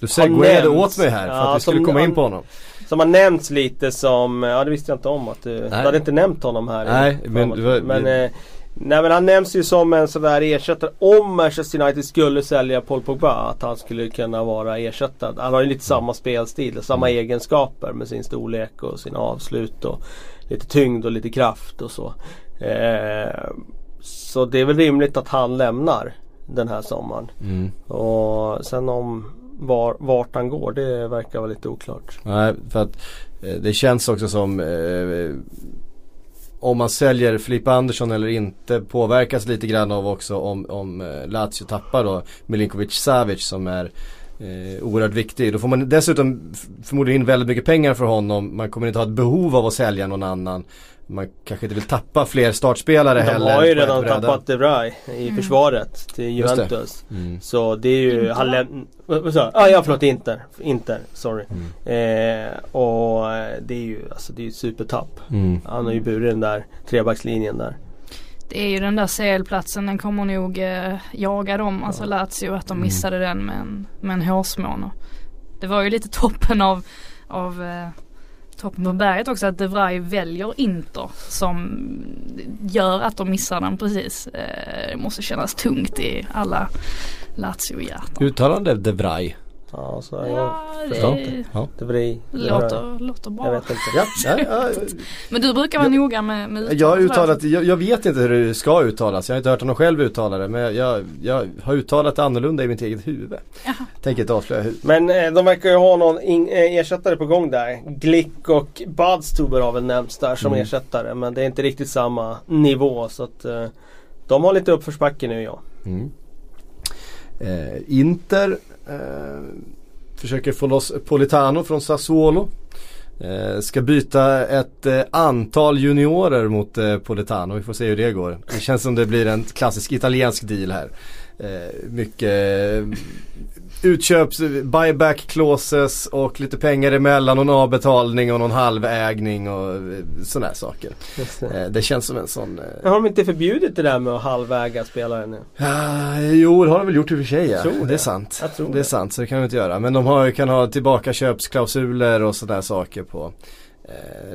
[SPEAKER 1] Du segwayade åt mig här för
[SPEAKER 3] Ja,
[SPEAKER 1] att vi skulle
[SPEAKER 3] som
[SPEAKER 1] komma in på honom.
[SPEAKER 3] Som har nämnts lite som, ja det visste jag inte om att du, du hade inte nämnt honom här. i-
[SPEAKER 1] Nej, men var-
[SPEAKER 3] men, eh, nej men han nämns ju som en sån där ersättare om Manchester United skulle sälja Paul Pogba. Att han skulle kunna vara ersättad. Han har ju lite samma spelstil, samma
[SPEAKER 1] Mm.
[SPEAKER 3] egenskaper med sin storlek och sina avslut och lite tyngd och lite kraft och så. Eh, så det är väl rimligt att han lämnar den här sommaren.
[SPEAKER 1] Mm.
[SPEAKER 3] Och sen om var, vart han går det verkar vara lite oklart.
[SPEAKER 1] Nej, för att eh, det känns också som eh, om man säljer Filippa Andersson eller inte påverkas lite grann av också om, om eh, Lazio tappar då Milinkovic Savic som är eh, oerhört viktig. Då får man dessutom förmodligen in väldigt mycket pengar för honom. Man kommer inte ha ett behov av att sälja någon annan. Man kanske inte vill tappa fler startspelare
[SPEAKER 3] De
[SPEAKER 1] heller.
[SPEAKER 3] har ju redan tappat De Vrij i försvaret till. Juventus.
[SPEAKER 1] Mm.
[SPEAKER 3] Så det är ju, han läm-? Ah, ja förlåt Inter. Inter, sorry.
[SPEAKER 1] Mm.
[SPEAKER 3] Eh, och eh, det är ju alltså det är ju supertapp.
[SPEAKER 1] Mm.
[SPEAKER 3] Han har ju burit den där trebackslinjen där.
[SPEAKER 2] Det är ju den där CL-platsen, den kommer nog eh, jaga dem, alltså Lazio, att de missade den med en, med en hårsmån. Det var ju lite toppen av, av eh, toppen på berget också att De Vrij väljer Inter som gör att de missar den precis. Eh, det måste kännas tungt i alla Lazio-hjärtan.
[SPEAKER 1] Uttalande De Vrij.
[SPEAKER 3] Ja, så jag
[SPEAKER 2] Ja,
[SPEAKER 3] förstår
[SPEAKER 2] det
[SPEAKER 3] inte.
[SPEAKER 1] Ja.
[SPEAKER 3] De Vrij.
[SPEAKER 2] låter, låter
[SPEAKER 3] Jag
[SPEAKER 2] bra.
[SPEAKER 3] vet inte.
[SPEAKER 1] Ja, ja, ja, [laughs]
[SPEAKER 2] Men du brukar vara noga med, med
[SPEAKER 1] Jag har uttalat, jag, jag vet inte hur det ska uttalas. Jag har inte hört honom själv uttala det. Men jag, jag, jag har uttalat det annorlunda i mitt eget huvud. Tänker inte avslöja hur.
[SPEAKER 3] Men eh, de verkar ju ha någon in, eh, ersättare på gång där. Glick och Badstuber har väl nämnts där som
[SPEAKER 1] Mm.
[SPEAKER 3] ersättare. Men det är inte riktigt samma nivå så att eh, de har lite uppförsbacke nu ja.
[SPEAKER 1] Mm. Eh, Inter Eh, försöker få loss Politano från Sassuolo. Eh, ska byta ett eh, antal juniorer mot eh, Politano. Vi får se hur det går. Det känns som det blir en klassisk italiensk deal här. Eh, mycket utköps, buyback clauses och lite pengar emellan och någon avbetalning och någon halvägning och eh, sådana här saker.
[SPEAKER 3] Det.
[SPEAKER 1] Eh, det känns som en sån eh,
[SPEAKER 3] Men har de inte förbjudit det där med att halväga spelare nu?
[SPEAKER 1] Ja, jo, det har de väl gjort i och för sig ja.
[SPEAKER 3] tror
[SPEAKER 1] Det är
[SPEAKER 3] det.
[SPEAKER 1] sant. Det är
[SPEAKER 3] det.
[SPEAKER 1] sant, så det kan de inte göra. Men de har, kan ha tillbaka köpsklausuler och sådana saker på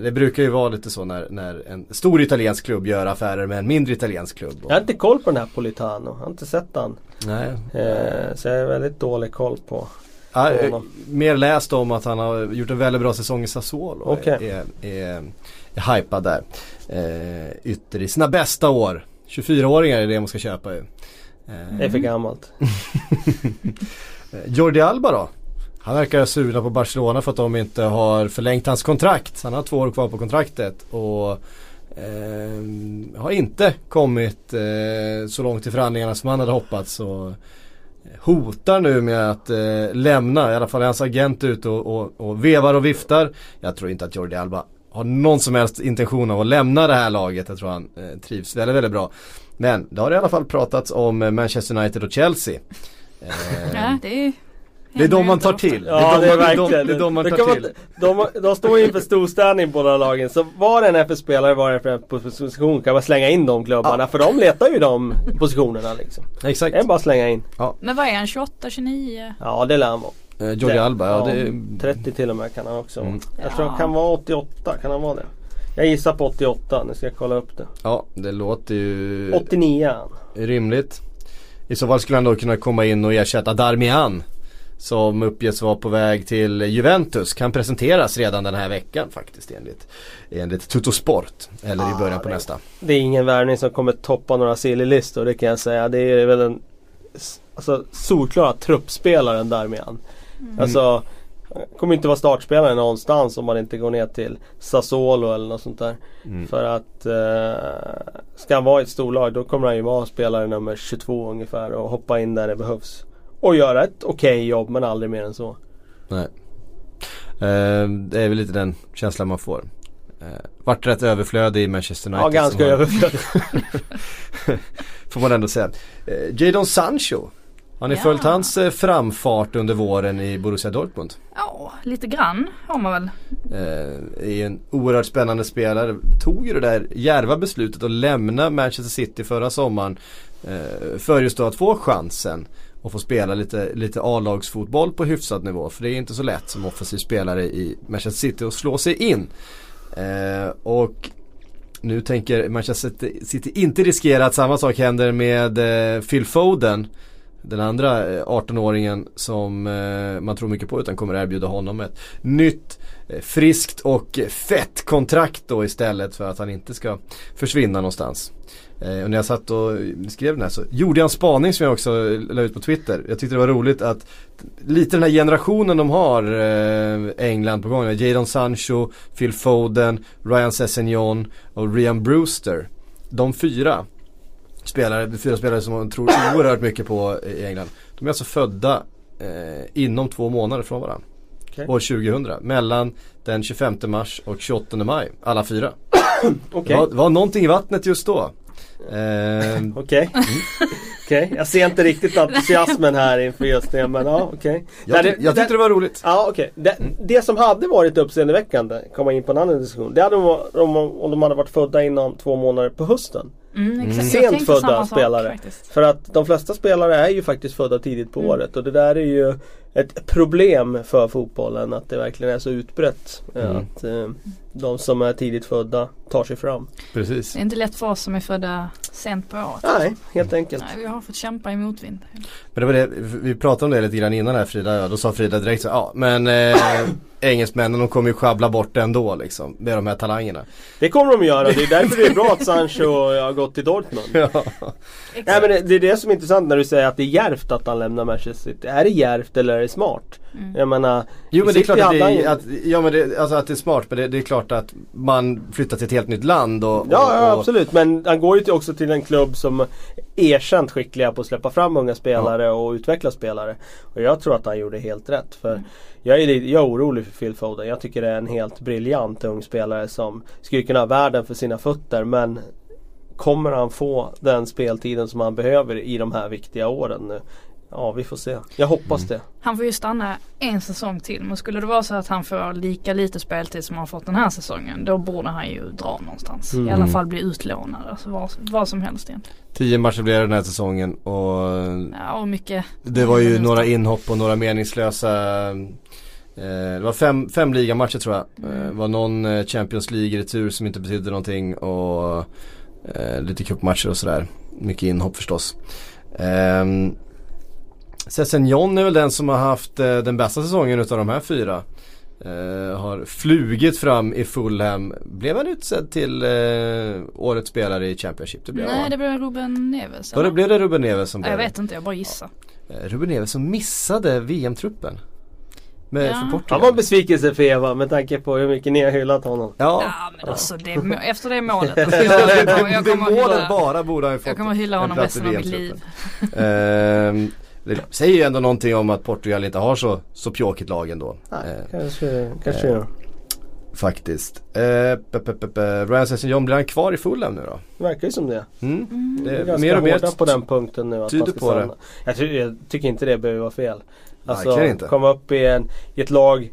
[SPEAKER 1] Det brukar ju vara lite så när, när en stor italiensk klubb gör affärer med en mindre italiensk klubb.
[SPEAKER 3] Jag har inte koll på den här Politano. Jag har inte sett han.
[SPEAKER 1] nej.
[SPEAKER 3] Eh, så jag har väldigt dålig koll på.
[SPEAKER 1] Ja, eh,
[SPEAKER 3] honom.
[SPEAKER 1] mer läst om att han har gjort en väldigt bra säsong i Sassuolo. och
[SPEAKER 3] Okej.
[SPEAKER 1] Är, är, är hypad där. Eh, ytter i sina bästa år. 24-åringar är det man ska köpa ju. Eh,
[SPEAKER 3] Det är för gammalt. [laughs]
[SPEAKER 1] Eh, Jordi Alba då? Han verkar sura på Barcelona för att de inte har förlängt hans kontrakt. Han har två år kvar på kontraktet och eh, har inte kommit eh, så långt i förhandlingarna som han hade hoppats. Och hotar nu med att eh, lämna. I alla fall är hans agent ute och, och, och vevar och viftar. Jag tror inte att Jordi Alba har någon som helst intention av att lämna det här laget. Jag tror han eh, trivs väldigt, väldigt bra. Men det har i alla fall pratats om eh, Manchester United och Chelsea. Eh,
[SPEAKER 2] Ja, det är
[SPEAKER 1] det är de man tar till.
[SPEAKER 3] Ja det är
[SPEAKER 1] de
[SPEAKER 3] verkligen.
[SPEAKER 1] de, det är de man
[SPEAKER 3] Det
[SPEAKER 1] tar
[SPEAKER 3] kan
[SPEAKER 1] till.
[SPEAKER 3] vara- De, de står inför storstädning båda lagen. Så var en FF-spelare var en FF-position kan man slänga in de klubbarna. För de letar ju de positionerna liksom.
[SPEAKER 1] Exakt.
[SPEAKER 3] Det är bara att slänga in.
[SPEAKER 2] Men vad är han, 28, 29?
[SPEAKER 3] Ja det lär han vara.
[SPEAKER 1] Eh, Jordi Alba, ja, det,
[SPEAKER 3] 30 till och med kan han också.
[SPEAKER 1] Mm.
[SPEAKER 3] Jag tror han
[SPEAKER 2] Ja.
[SPEAKER 3] kan vara 88, kan han vara det? Jag gissar på 88, nu ska jag kolla upp det.
[SPEAKER 1] ja, det låter ju
[SPEAKER 3] 89 är han.
[SPEAKER 1] rimligt. I så fall skulle han då kunna komma in och ersätta Darmian. Som uppges vara på väg till Juventus. Kan presenteras redan den här veckan faktiskt enligt, enligt Tuttosport. Eller i början på
[SPEAKER 3] det-
[SPEAKER 1] nästa.
[SPEAKER 3] Det är ingen värvning som kommer toppa några silly-listor, det kan jag säga. Det är väl en s- alltså, solklara truppspelaren Darmian. Alltså, han kommer inte vara startspelare någonstans om man inte går ner till Sassuolo eller något sånt där.
[SPEAKER 1] Mm.
[SPEAKER 3] För att eh, ska han vara i ett storlag då kommer han ju vara spelare nummer 22 ungefär och hoppa in där det behövs. Och göra ett okej jobb men aldrig mer än så.
[SPEAKER 1] Nej. Eh, det är väl lite den känslan man får. Eh, vart rätt överflödig i Manchester United.
[SPEAKER 3] Ja, ganska
[SPEAKER 1] har-
[SPEAKER 3] överflödig. [laughs]
[SPEAKER 1] Får man ändå säga. Eh, Jadon Sancho. Har ni
[SPEAKER 2] Ja.
[SPEAKER 1] följt hans framfart under våren i Borussia Dortmund?
[SPEAKER 2] Ja, lite grann har man väl.
[SPEAKER 1] Eh, är en oerhört spännande spelare. Tog ju det där järva beslutet att lämna Manchester City förra sommaren. Eh, för just då att få chansen och få spela lite, lite A-lagsfotboll på hyfsad nivå. För det är inte så lätt som offensiv spelare i Manchester City att slå sig in. Eh, och nu tänker Manchester City inte riskera att samma sak händer med eh, Phil Foden. Den andra eh, 18-åringen som eh, man tror mycket på utan kommer erbjuda honom ett nytt eh, friskt och fett kontrakt då istället för att han inte ska försvinna någonstans. Eh, och när jag satt och skrev den här så gjorde jag en spaning som jag också la ut på Twitter. Jag tyckte det var roligt att lite den här generationen de har eh, England på gång. Jadon Sancho, Phil Foden, Ryan Sessegnon och Ryan Brewster. De fyra spelare, fyra spelare som man tror oerhört mycket på i England. De är alltså födda eh, inom två månader från varandra.
[SPEAKER 3] Okej.
[SPEAKER 1] År 2000. Mellan den 25 mars och 28 maj. Alla fyra. [coughs]
[SPEAKER 3] Okej.
[SPEAKER 1] Det var, var någonting i vattnet just då. Eh, [laughs]
[SPEAKER 3] Okej. Okej, jag ser inte riktigt entusiasmen här inför just det men ja okej.
[SPEAKER 1] jag,
[SPEAKER 3] Nej,
[SPEAKER 1] ty- jag tyckte det var roligt.
[SPEAKER 3] Ja okej. Det, det som hade varit uppseendeväckande, komma in på en annan diskussion. Det hade varit om, om de hade varit födda inom två månader på hösten.
[SPEAKER 2] Mm. Jag
[SPEAKER 3] Sent födda
[SPEAKER 2] sak
[SPEAKER 3] spelare.
[SPEAKER 2] faktiskt.
[SPEAKER 3] För att de flesta spelare är ju faktiskt födda tidigt på
[SPEAKER 2] Mm.
[SPEAKER 3] året och det där är ju ett problem för fotbollen att det verkligen är så utbrett.
[SPEAKER 1] Mm.
[SPEAKER 3] Att eh, de som är tidigt födda tar sig fram.
[SPEAKER 1] Precis.
[SPEAKER 2] Det är inte lätt för oss som är födda sent på året.
[SPEAKER 3] Nej, helt enkelt.
[SPEAKER 2] Nej, vi har fått kämpa i motvind.
[SPEAKER 1] Men det var det, vi pratade om det lite grann innan här Frida, ja, då sa Frida direkt så ja men eh, engelsmännen de kommer ju sjabbla bort det ändå liksom med de här talangerna.
[SPEAKER 3] Det kommer de göra. Det är därför det är bra att Sancho har gått till Dortmund.
[SPEAKER 1] Ja.
[SPEAKER 3] Nej men det, det är det som är intressant när du säger att det är djärvt att han lämnar Manchester City. Är det djärvt eller är smart?
[SPEAKER 2] Mm.
[SPEAKER 3] Jag menar
[SPEAKER 1] Jo men det är klart att det är, att, ja, men det, alltså att det är smart men det, det är klart att man flyttar till ett helt nytt land och, och,
[SPEAKER 3] Ja, ja absolut men han går ju till, också till en klubb som är erkänt skickliga på att släppa fram unga spelare och utveckla spelare. Och jag tror att han gjorde helt rätt. För jag, är, jag är orolig för Phil Foden. Jag tycker det är en helt briljant ung spelare som skulle kunna ha världen för sina fötter. Men kommer han få den speltiden som han behöver i de här viktiga åren nu? Ja vi får se. Jag hoppas det.
[SPEAKER 2] Han får ju stanna en säsong till men skulle det vara så att han får lika lite speltid som han fått den här säsongen då borde han ju dra någonstans.
[SPEAKER 3] Mm.
[SPEAKER 2] I alla fall bli utlånad. Alltså vad, vad som helst egentligen.
[SPEAKER 1] Tio matcher blev det den här säsongen och
[SPEAKER 2] Ja och mycket.
[SPEAKER 1] det var ju
[SPEAKER 2] minuter.
[SPEAKER 1] några inhopp och några meningslösa eh, Det var fem, fem ligamatcher tror jag. Eh, Det var någon eh, Champions League-retur som inte betydde någonting och eh, lite cupmatcher och sådär. Mycket inhopp förstås. Um, John är väl den som har haft eh, den bästa säsongen utav de här fyra. Eh, har flugit fram i Fulham. Blev han utsedd till eh, årets spelare i Championship? Det blev
[SPEAKER 2] Nej
[SPEAKER 1] han.
[SPEAKER 2] det blev Ruben Neves.
[SPEAKER 1] Då det blev det Ruben Neves som
[SPEAKER 2] Ja,
[SPEAKER 1] blev
[SPEAKER 2] jag vet inte, jag bara gissar.
[SPEAKER 1] Eh, Ruben Neves som missade VM-truppen. Med,
[SPEAKER 2] Ja.
[SPEAKER 1] för
[SPEAKER 3] Han var en besvikelse för Eva med tanke på hur mycket ni har hyllat honom.
[SPEAKER 1] Ja,
[SPEAKER 2] Ja men alltså det, [laughs] efter det målet. Jag,
[SPEAKER 1] det,
[SPEAKER 2] jag, kommer-
[SPEAKER 1] det målet
[SPEAKER 2] hylla,
[SPEAKER 1] bara borde han fått
[SPEAKER 2] jag kommer hylla honom resten av mitt liv.
[SPEAKER 1] Det säger ju ändå någonting om att Portugal inte har så, så pjåkigt lag ändå.
[SPEAKER 3] Nej,
[SPEAKER 1] Eh,
[SPEAKER 3] kanske, kanske
[SPEAKER 1] eh. Faktiskt. Eh, pe, pe, pe. Ryan blir han kvar i Fulham nu då?
[SPEAKER 3] Verkar ju som det.
[SPEAKER 1] Mm.
[SPEAKER 3] Det
[SPEAKER 1] Det
[SPEAKER 3] är
[SPEAKER 1] är
[SPEAKER 3] ganska
[SPEAKER 1] mer och mer
[SPEAKER 3] på den punkten nu. Att
[SPEAKER 1] tyder på det.
[SPEAKER 3] Jag, ty- jag tycker inte det behöver vara fel. Alltså
[SPEAKER 1] Verkligen inte.
[SPEAKER 3] komma upp i, en, i ett lag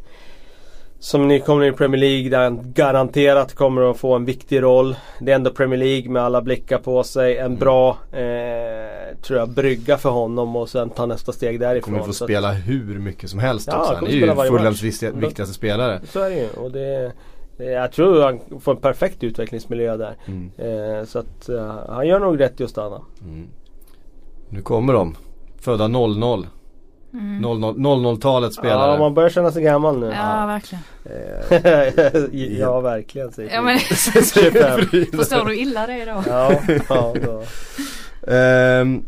[SPEAKER 3] som ni kommer i Premier League där han garanterat kommer att få en viktig roll. Det är ändå Premier League med alla blickar på sig.
[SPEAKER 1] Mm.
[SPEAKER 3] En bra eh, tror jag, brygga för honom och sen ta nästa steg därifrån.
[SPEAKER 1] Kommer få
[SPEAKER 3] Så att-
[SPEAKER 1] spela hur mycket som helst
[SPEAKER 3] Ja,
[SPEAKER 1] också.
[SPEAKER 3] han
[SPEAKER 1] är
[SPEAKER 3] spela
[SPEAKER 1] ju Fulhams viktiga- viktigaste spelare.
[SPEAKER 3] Så är det ju. Och det, jag tror han får en perfekt utvecklingsmiljö där.
[SPEAKER 1] Mm.
[SPEAKER 3] Eh, så att eh, han gör nog rätt i att stanna.
[SPEAKER 1] Nu kommer de. Födda 00.
[SPEAKER 2] Mm.
[SPEAKER 1] 00 00-talets spelare.
[SPEAKER 3] Ja, man börjar känna sig gammal nu.
[SPEAKER 2] Ja, verkligen. [laughs]
[SPEAKER 3] ja, verkligen säger
[SPEAKER 2] Ja, men,
[SPEAKER 3] 25.
[SPEAKER 2] förstår du illa det då?
[SPEAKER 3] Ja, ja då.
[SPEAKER 1] Ehm,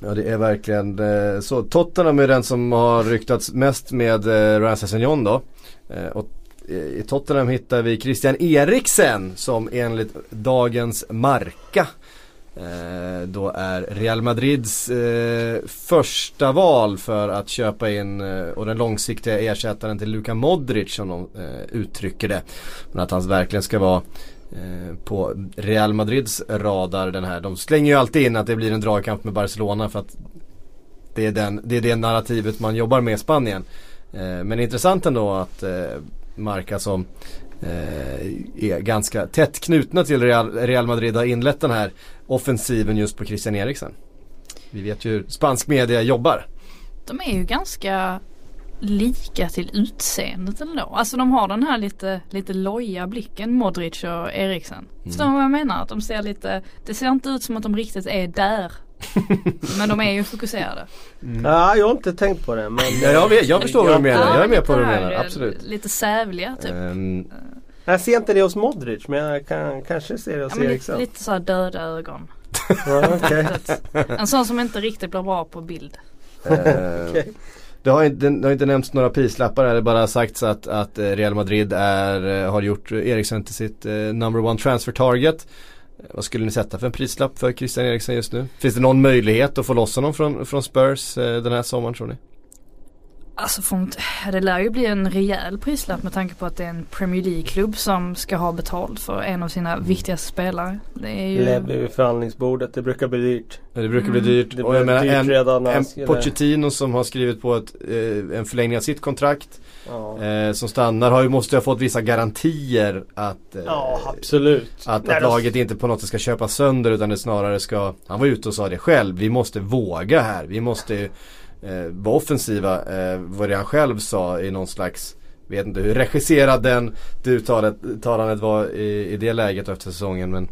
[SPEAKER 1] ja det är verkligen eh, så. Tottenham är den som har ryktats mest med eh, Ryan John då. Eh, och eh, i Tottenham hittar vi Christian Eriksen som enligt dagens Marca eh, då är Real Madrids eh, första val för att köpa in eh, och den långsiktiga ersättaren till Luka Modric som de eh, uttrycker det. Men att han verkligen ska vara eh, på Real Madrids radar den här. De slänger ju alltid in att det blir en dragkamp med Barcelona för att det är, den, det är det narrativet man jobbar med i Spanien. Eh, men intressant ändå att eh, Marca som är ganska tätt knutna till Real, Real Madrid har inlett den här offensiven just på Christian Eriksen. Vi vet ju hur spansk media jobbar.
[SPEAKER 2] De är ju ganska lika till utseendet ändå. Alltså de har den här lite, lite loja blicken Modric och Eriksen. Förstår du vad jag menar? Att de ser lite, det ser inte ut som att de riktigt är där. Men de är ju fokuserade.
[SPEAKER 3] Ja, jag har inte tänkt på det. Men
[SPEAKER 1] Ja, jag, vet, jag förstår vad du menar, jag är med på vad du menar, absolut.
[SPEAKER 2] Lite sävliga typ.
[SPEAKER 1] Ehm,
[SPEAKER 3] jag ser inte det hos Modric men jag kan, kanske ser det hos
[SPEAKER 2] Ja, men lite, lite så här döda ögon. [laughs] En sån som inte riktigt blir bra på bild.
[SPEAKER 1] Eh, Det har, inte, det har inte nämnts några prislappar det har bara sagts att, att Real Madrid är, har gjort Eriksen till sitt eh, number one transfer target. Eh, Vad skulle ni sätta för en prislapp för Christian Eriksen just nu? Finns det någon möjlighet att få loss honom från, från Spurs eh, den här sommaren tror ni?
[SPEAKER 2] Alltså inte, det lär ju bli en rejäl prislapp med tanke på att det är en Premier League-klubb som ska ha betalt för en av sina viktigaste spelare. Det är ju...
[SPEAKER 3] Levde vid förhandlingsbordet, det brukar bli dyrt.
[SPEAKER 1] Det brukar bli
[SPEAKER 2] Mm.
[SPEAKER 1] dyrt.
[SPEAKER 3] Det
[SPEAKER 1] Och jag menar, en, en Pochettino som har skrivit på ett, eh, en förlängning av sitt kontrakt.
[SPEAKER 3] Ja,
[SPEAKER 1] Eh, som stannar har ju, måste ha fått vissa garantier att, eh,
[SPEAKER 3] ja absolut.
[SPEAKER 1] Att, att laget inte på något sätt ska köpa sönder utan det snarare ska Han var ute och sa det själv Vi måste våga här Vi måste eh, vara offensiva eh, Vad det han själv sa i någon slags Vet inte hur regisserad den det uttalandet var i, i det läget efter säsongen men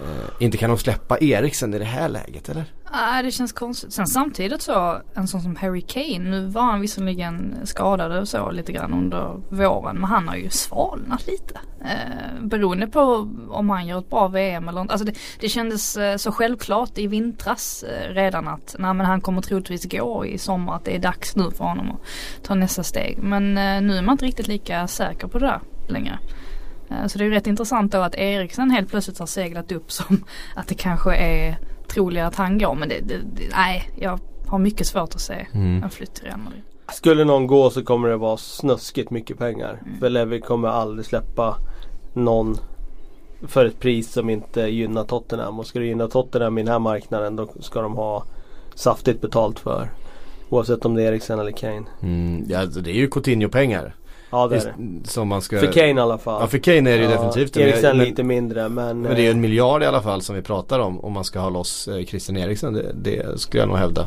[SPEAKER 1] eh, Inte kan de släppa Eriksen i det här läget eller?
[SPEAKER 2] Nej det känns konstigt. Sen samtidigt så en sån som Harry Kane. Nu var han visserligen skadad och så lite grann under våren. Men han har ju svalnat lite. Eh, beroende på om han gör ett bra VM eller inte. Alltså det, det kändes eh, så självklart i vintras eh, redan att nej, men han kommer troligtvis gå i sommar. Att det är dags nu för honom att ta nästa steg. Men eh, nu är man inte riktigt lika säker på det där längre. Eh, Så det är ju rätt intressant då att Eriksen helt plötsligt har seglat upp som att det kanske är troligare att han går. Men det, det, det, nej, jag har mycket svårt att se en flytt till Real Madrid.
[SPEAKER 3] Skulle någon gå så kommer det vara snuskigt mycket pengar.
[SPEAKER 2] Mm.
[SPEAKER 3] För Levi kommer aldrig släppa någon för ett pris som inte gynnar Tottenham. Och ska det gynna Tottenham i den här marknaden då ska de ha saftigt betalt för. Oavsett om det är Eriksen eller Kane.
[SPEAKER 1] Mm, ja, alltså, det är ju Coutinho-pengar
[SPEAKER 3] Ja det är
[SPEAKER 1] Just-
[SPEAKER 3] det.
[SPEAKER 1] Som man ska
[SPEAKER 3] För Kane i alla fall.
[SPEAKER 1] Ja för Kane är det ju
[SPEAKER 3] Ja,
[SPEAKER 1] definitivt
[SPEAKER 3] Eriksen
[SPEAKER 1] men,
[SPEAKER 3] lite mindre men...
[SPEAKER 1] men det är ju en
[SPEAKER 3] eh,
[SPEAKER 1] miljard i alla fall som vi pratar om Om man ska ha loss eh, Christian Eriksen det, det skulle jag nog hävda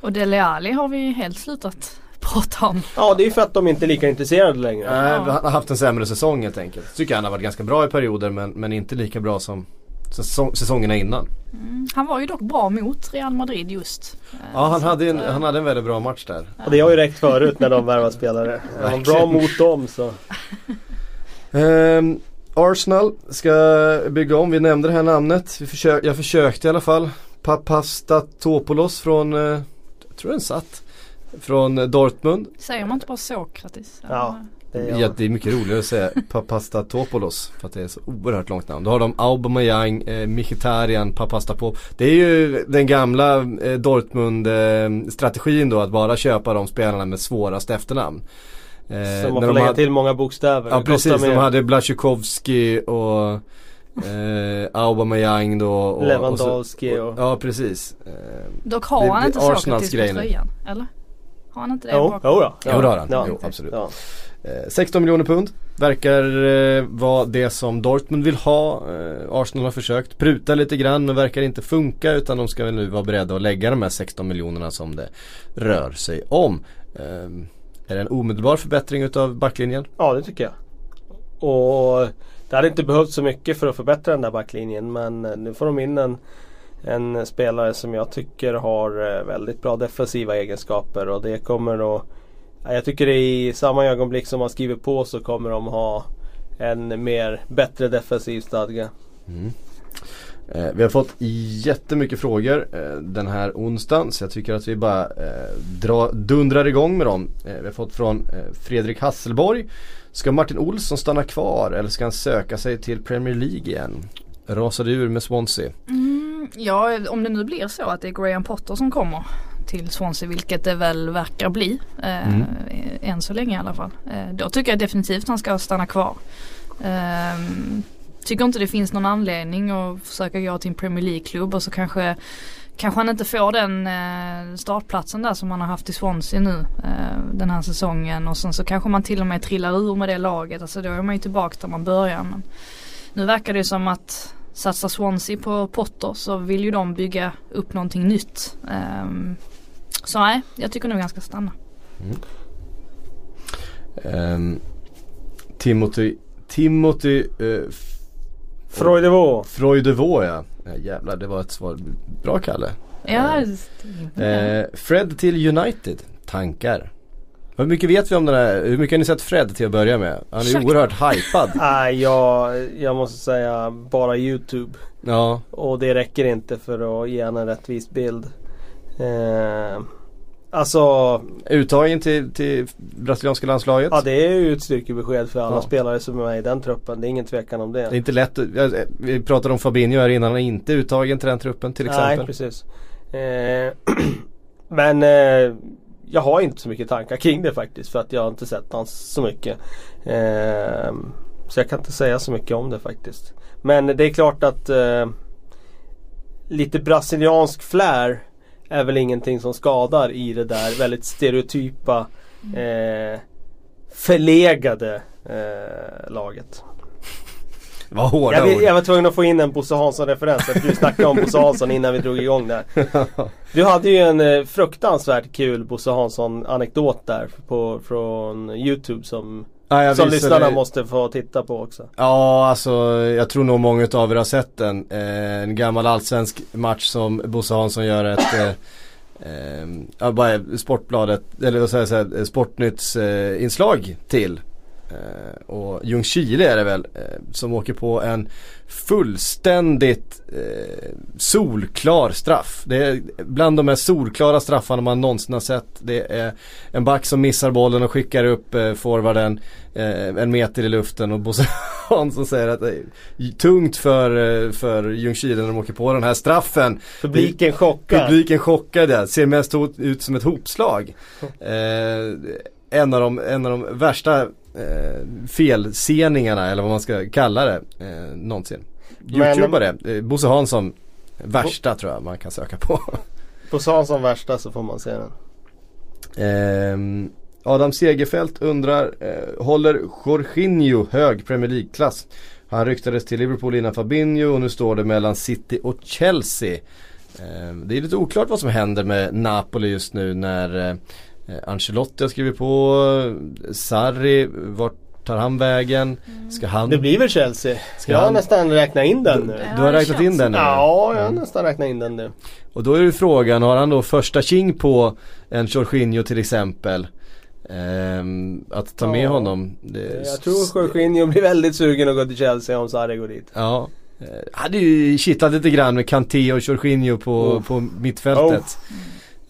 [SPEAKER 2] Och Dele Alli har vi helt slutat prata om.
[SPEAKER 3] Ja det är ju för att de inte är lika intresserade längre.
[SPEAKER 1] Nej, han har haft en sämre säsong helt enkelt. Tycker han har varit ganska bra i perioder men, men inte lika bra som säsong, säsongerna innan.
[SPEAKER 2] Mm, han var ju dock bra mot Real Madrid just.
[SPEAKER 1] Ja han hade, en, han hade en väldigt bra match där.
[SPEAKER 3] Och det har ju räckt förut när de värvar spelare. De [laughs] var bra mot dem så.
[SPEAKER 1] Ehm, Arsenal ska bygga om, vi nämnde det här namnet. Vi försök, jag försökte i alla fall. Papastatopoulos från, eh, jag tror den satt. Från Dortmund.
[SPEAKER 2] Säger man inte bara Sokratis?
[SPEAKER 3] Ja. Det är
[SPEAKER 1] Ja, det är mycket roligare att säga Papastatopoulos för att det är så oerhört långt namn. Då har de Aubameyang, eh, Mkhitaryan, Papastapop. Det är ju den gamla eh, Dortmund eh, då att bara köpa de spelarna med svårast efternamn. Eh,
[SPEAKER 3] Som man får lägga
[SPEAKER 1] hade-
[SPEAKER 3] till många bokstäver.
[SPEAKER 1] Ja precis, de hade Blasjukovski och eh, Aubameyang då och,
[SPEAKER 3] Lewandowski
[SPEAKER 1] och, så,
[SPEAKER 3] och-
[SPEAKER 1] Ja precis. Eh,
[SPEAKER 2] Dock har
[SPEAKER 1] Det-
[SPEAKER 2] han inte Sokratis på tröjan, eller? Har han inte det
[SPEAKER 3] Jo,
[SPEAKER 2] bakom?
[SPEAKER 3] jo, ja.
[SPEAKER 1] Jo, det har han.
[SPEAKER 3] Ja.
[SPEAKER 1] Jo, absolut.
[SPEAKER 3] Ja.
[SPEAKER 1] Eh, 16 miljoner pund verkar eh, vara det som Dortmund vill ha. Eh, Arsenal har försökt pruta lite grann men verkar inte funka utan de ska väl nu vara beredda att lägga de här 16 miljonerna som det rör sig om. Eh, är det en omedelbar förbättring utav backlinjen?
[SPEAKER 3] Ja det tycker jag. Och det hade inte behövt så mycket för att förbättra den där backlinjen men nu får de in en, en spelare som jag tycker har eh, väldigt bra defensiva egenskaper och det kommer att jag tycker i samma ögonblick som man skriver på så kommer de ha en mer bättre defensiv stadga.
[SPEAKER 1] Eh, vi har fått jättemycket frågor eh, den här onsdagen så jag tycker att vi bara eh, dra, dundrar igång med dem. Eh, vi har fått från eh, Fredrik Hasselborg. Ska Martin Olsson stanna kvar eller ska han söka sig till Premier League igen? Rasade ur med Swansea.
[SPEAKER 2] Mm, ja, om det nu blir så att det är Graham Potter som kommer till Swansea, vilket det väl verkar bli. Eh,
[SPEAKER 1] Mm.
[SPEAKER 2] Än så länge i alla fall. Eh, då tycker jag definitivt han ska stanna kvar. Eh, tycker inte det finns någon anledning att försöka gå till en Premier League-klubb och så kanske Kanske han inte får den eh, startplatsen där som han har haft i Swansea nu eh, den här säsongen och sen så kanske man till och med trillar ur med det laget. Alltså då är man ju tillbaka där man börjar. Men nu verkar det som att satsar Swansea på Potter så vill ju de bygga upp någonting nytt. Ehm, så nej, jag tycker nog han ska stanna.
[SPEAKER 1] Ehm, Timothy, Timothy eh,
[SPEAKER 3] Freudevaux.
[SPEAKER 1] Freudevaux ja. ja. Jävlar det var ett svar. Bra Kalle.
[SPEAKER 2] Ja,
[SPEAKER 1] Eh, Fred till United. Tankar? Hur mycket vet vi om den här, hur mycket har ni sett Fred till att börja med? Han är ju oerhört hypad. [laughs]
[SPEAKER 3] Nej, jag, jag måste säga bara Youtube.
[SPEAKER 1] Ja,
[SPEAKER 3] Och det räcker inte för att ge en en rättvis bild. Eh, alltså,
[SPEAKER 1] uttagen till, till brasilianska landslaget.
[SPEAKER 3] ja det är ju ett styrkebesked för alla
[SPEAKER 1] Ja.
[SPEAKER 3] spelare som är med i den truppen. Det är ingen tvekan om det.
[SPEAKER 1] Det är inte lätt, vi pratade om Fabinho här innan, han är inte uttagen till den truppen till exempel.
[SPEAKER 3] Nej, precis. Eh, [clears throat] men eh, jag har inte så mycket tankar kring det faktiskt. För att jag har inte sett hans så mycket. Eh, så jag kan inte säga så mycket om det faktiskt. Men det är klart att eh, lite brasiliansk flair är väl ingenting som skadar i det där väldigt stereotypa eh, förlegade eh, laget.
[SPEAKER 1] Vad hårda
[SPEAKER 3] Jag,
[SPEAKER 1] ord.
[SPEAKER 3] jag var tvungen att få in en Bosse Hansson-referens. Att du snackade om Bosse Hansson innan vi drog igång där. [laughs] Du hade ju en eh, fruktansvärt kul Bosse Hansson-anekdot där på, från Youtube som,
[SPEAKER 1] Ja,
[SPEAKER 3] som lyssnarna måste få titta på också.
[SPEAKER 1] Ja, alltså jag tror nog många av er har sett den. Eh, en gammal allsvensk match som Bosse Hansson gör ett [laughs] eh, eh, bara Sportbladet, eller vad säger jag, Sportnytts eh, inslag till. Eh, och Ljungskile är det väl eh, som åker på en fullständigt eh, solklar straff. Det är bland de mest solklara straffarna man någonsin har sett. Det är en back som missar bollen och skickar upp eh, forwarden eh, en meter i luften och Bosse Hansson säger att det är tungt för, eh, för Ljungskile när de åker på den här straffen.
[SPEAKER 3] Publiken chockar.
[SPEAKER 1] Publiken chockade, ser mest ut som ett hopslag. Eh, en, av de, en av de värsta eh, felseningarna eller vad man ska kalla det eh, någonsin. Youtubare, eh, Bosse Hansson, värsta tror jag man kan söka på. [laughs]
[SPEAKER 3] Bosse Hansson värsta så får man se den.
[SPEAKER 1] Ehm, Adam Segerfält undrar, eh, håller Jorginho hög Premier League-klass? Han ryktades till Liverpool innan Fabinho och nu står det mellan City och Chelsea. Ehm, det är lite oklart vad som händer med Napoli just nu när eh, Ancelotti har skrivit på, Sarri, vart tar han vägen? Ska han?
[SPEAKER 3] Det blir väl Chelsea.
[SPEAKER 1] Ska
[SPEAKER 3] jag har
[SPEAKER 1] han-
[SPEAKER 3] nästan räknat in den nu.
[SPEAKER 1] Du har
[SPEAKER 2] det
[SPEAKER 1] räknat in den nu?
[SPEAKER 3] Ja, jag har nästan räknat in den nu.
[SPEAKER 1] Och då är ju frågan, har han då första king på en Jorginho till exempel? Ehm, att ta med
[SPEAKER 3] Ja.
[SPEAKER 1] honom? Det,
[SPEAKER 3] Jag tror Jorginho blir väldigt sugen att gå till Chelsea om Sarri går dit.
[SPEAKER 1] Ja. Eh, hade ju kittlat lite grann med Kanté och Jorginho på,
[SPEAKER 3] Oh.
[SPEAKER 1] på mittfältet.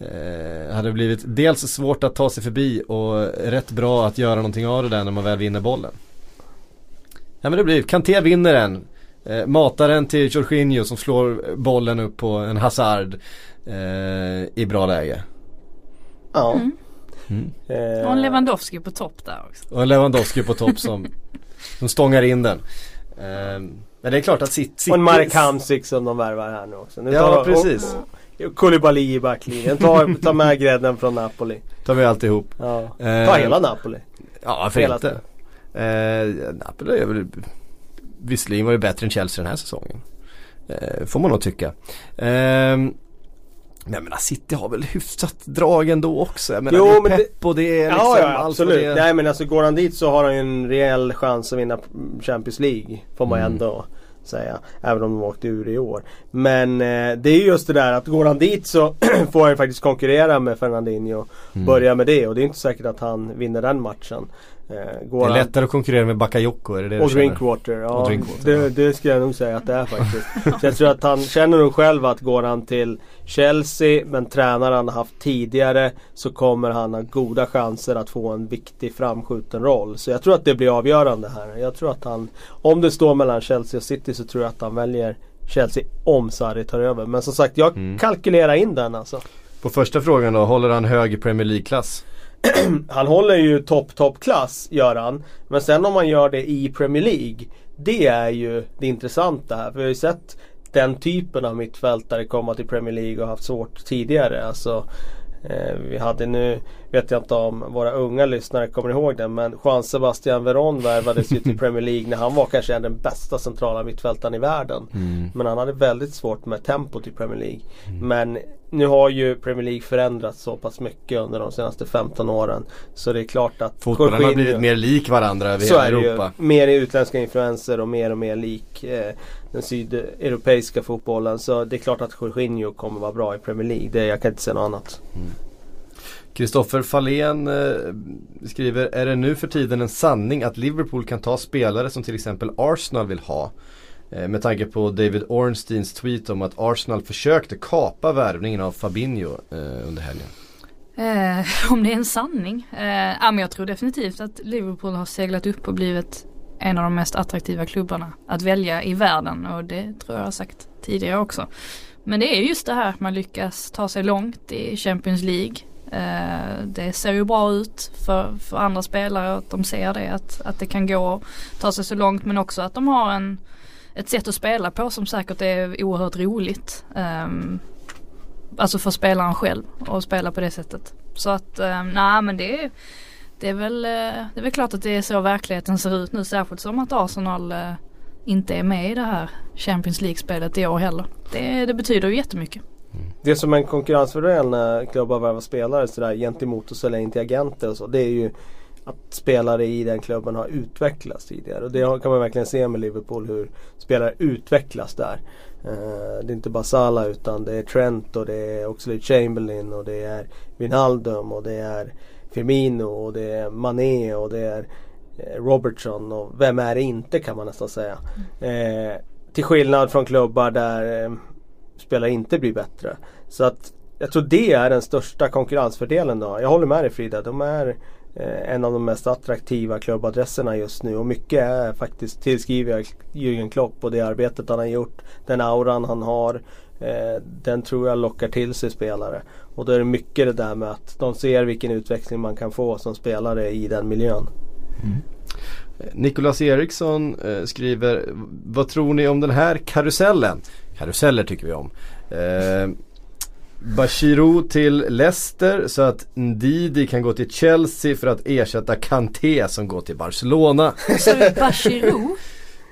[SPEAKER 1] Eh, hade blivit dels svårt att ta sig förbi och rätt bra att göra någonting av det där när man väl vinner bollen. Ja men det blir, Kanté vinner den. Eh, matar den till Jorginho som slår bollen upp på en Hazard eh, i bra läge.
[SPEAKER 3] Ja.
[SPEAKER 2] Mm.
[SPEAKER 3] Eh,
[SPEAKER 2] Och en Lewandowski på topp där också.
[SPEAKER 1] Och en Lewandowski på topp som, [laughs] som stångar in den. Ehm, men det är klart att City...
[SPEAKER 3] och en Marek Hamsik som de värvar här nu också. Nu
[SPEAKER 1] Ja
[SPEAKER 3] tar-
[SPEAKER 1] precis.
[SPEAKER 3] Och, och Koulibaly i backlinjen. Ta, ta med grädden från Napoli.
[SPEAKER 1] Tar vi alltihop.
[SPEAKER 3] Ja.
[SPEAKER 1] Eh,
[SPEAKER 3] Ta hela Napoli.
[SPEAKER 1] Ja varför
[SPEAKER 3] Hela
[SPEAKER 1] inte? Eh, Napoli är väl Visserligen var det bättre än Chelsea den här säsongen. Eh, får man nog tycka. Ehm, men jag menar City har väl hyfsat drag ändå också. Jag menar
[SPEAKER 3] Jo,
[SPEAKER 1] det är
[SPEAKER 3] men
[SPEAKER 1] pepp och det är liksom
[SPEAKER 3] Ja, ja
[SPEAKER 1] allt
[SPEAKER 3] absolut.
[SPEAKER 1] det.
[SPEAKER 3] Nej men alltså går han dit så har han ju en rejäl chans att vinna Champions League. Får man
[SPEAKER 1] Mm.
[SPEAKER 3] ändå säga. Även om de åkte ur i år. Men eh, det är ju just det där att går han dit så [clears throat] får han faktiskt konkurrera med Fernandinho.
[SPEAKER 1] Mm.
[SPEAKER 3] Börja med det och det är inte säkert att han vinner den matchen. Eh,
[SPEAKER 1] Det är lättare att konkurrera med Bakayoko, är det det
[SPEAKER 3] och? Drinkwater, ja.
[SPEAKER 1] Och Drinkwater,
[SPEAKER 3] det,
[SPEAKER 1] ja.
[SPEAKER 3] det skulle jag nog säga att det är faktiskt. Så jag tror att han känner nog själv att går han till Chelsea men tränar han haft tidigare så kommer han ha goda chanser att få en viktig framskjuten roll. Så jag tror att det blir avgörande här. Jag tror att han, om det står mellan Chelsea och City så tror jag att han väljer Chelsea om Sarri tar över. Men som sagt, jag
[SPEAKER 1] Mm.
[SPEAKER 3] kalkylerar in den alltså.
[SPEAKER 1] På första frågan då, håller han hög Premier League-klass? [clears throat]
[SPEAKER 3] Han håller ju topp, topp klass gör han. Men sen om man gör det i Premier League. Det är ju det intressanta här. För vi har ju sett den typen av mittfältare komma till Premier League och haft svårt tidigare. Alltså, eh, vi hade nu, vet jag inte om våra unga lyssnare kommer ihåg det, men Juan Sebastian Veron värvades ju till Premier League när han var kanske den bästa centrala mittfältaren i världen. Men han hade väldigt svårt med tempot i Premier League. Men nu har ju Premier League förändrats så pass mycket under de senaste 15 åren. Så det är klart att
[SPEAKER 1] Fotbollen har blivit mer lik varandra över hela Europa.
[SPEAKER 3] ju. Mer utländska influenser och mer och mer lik eh, den sydeuropeiska fotbollen. Så det är klart att Jorginho kommer vara bra i Premier League. Det, jag kan inte säga något annat.
[SPEAKER 1] Kristoffer Fahlén eh, skriver, är det nu för tiden en sanning att Liverpool kan ta spelare som till exempel Arsenal vill ha? Eh, med tanke på David Ornsteins tweet om att Arsenal försökte kapa värvningen av Fabinho eh, under helgen.
[SPEAKER 2] Eh, [laughs] om det är en sanning. Eh, ja, men jag tror definitivt att Liverpool har seglat upp och blivit en av de mest attraktiva klubbarna att välja i världen och det tror jag jag har sagt tidigare också. Men det är just det här att man lyckas ta sig långt i Champions League. Eh, det ser ju bra ut för, för andra spelare att de ser det att, att det kan gå att ta sig så långt men också att de har en, ett sätt att spela på som säkert är oerhört roligt. Um, Alltså för spelaren själv och spela på det sättet. Så att um, nej men det är, det är väl eh, det är väl klart att det är så verkligheten ser ut nu särskilt som att Arsenal uh, inte är med i det här Champions League-spelet i år heller. Det, det betyder ju jättemycket. Mm.
[SPEAKER 3] Det som är en konkurrensfördel när klubbar värvar spelare sådär gentemot att sälja in till agenter och så. Det är ju att spelare i den klubben har utvecklats tidigare. Och det kan man verkligen se med Liverpool hur spelare utvecklas där. Eh, det är inte bara Salah utan det är Trent och det är Oxlade Chamberlain och det är Wijnaldum och det är Firmino och det är Mané och det är eh, Robertson och vem är det inte kan man nästan säga. Eh, till skillnad från klubbar där eh, spelare inte blir bättre. Så att jag tror det är den största konkurrensfördelen då. Jag håller med dig Frida. De är Eh, en av de mest attraktiva klubbadresserna just nu och mycket är faktiskt tillskriver jag Jürgen Klopp och det arbetet han har gjort. Den auran han har. Eh, den tror jag lockar till sig spelare. Och då är det mycket det där med att de ser vilken utveckling man kan få som spelare i den miljön. Mm.
[SPEAKER 1] Nicolas Eriksson eh, skriver, vad tror ni om den här karusellen? Karuseller tycker vi om. Eh, Bashirou till Leicester så att Ndidi kan gå till Chelsea för att ersätta Kanté som går till Barcelona. [laughs]
[SPEAKER 2] Så Bachirou,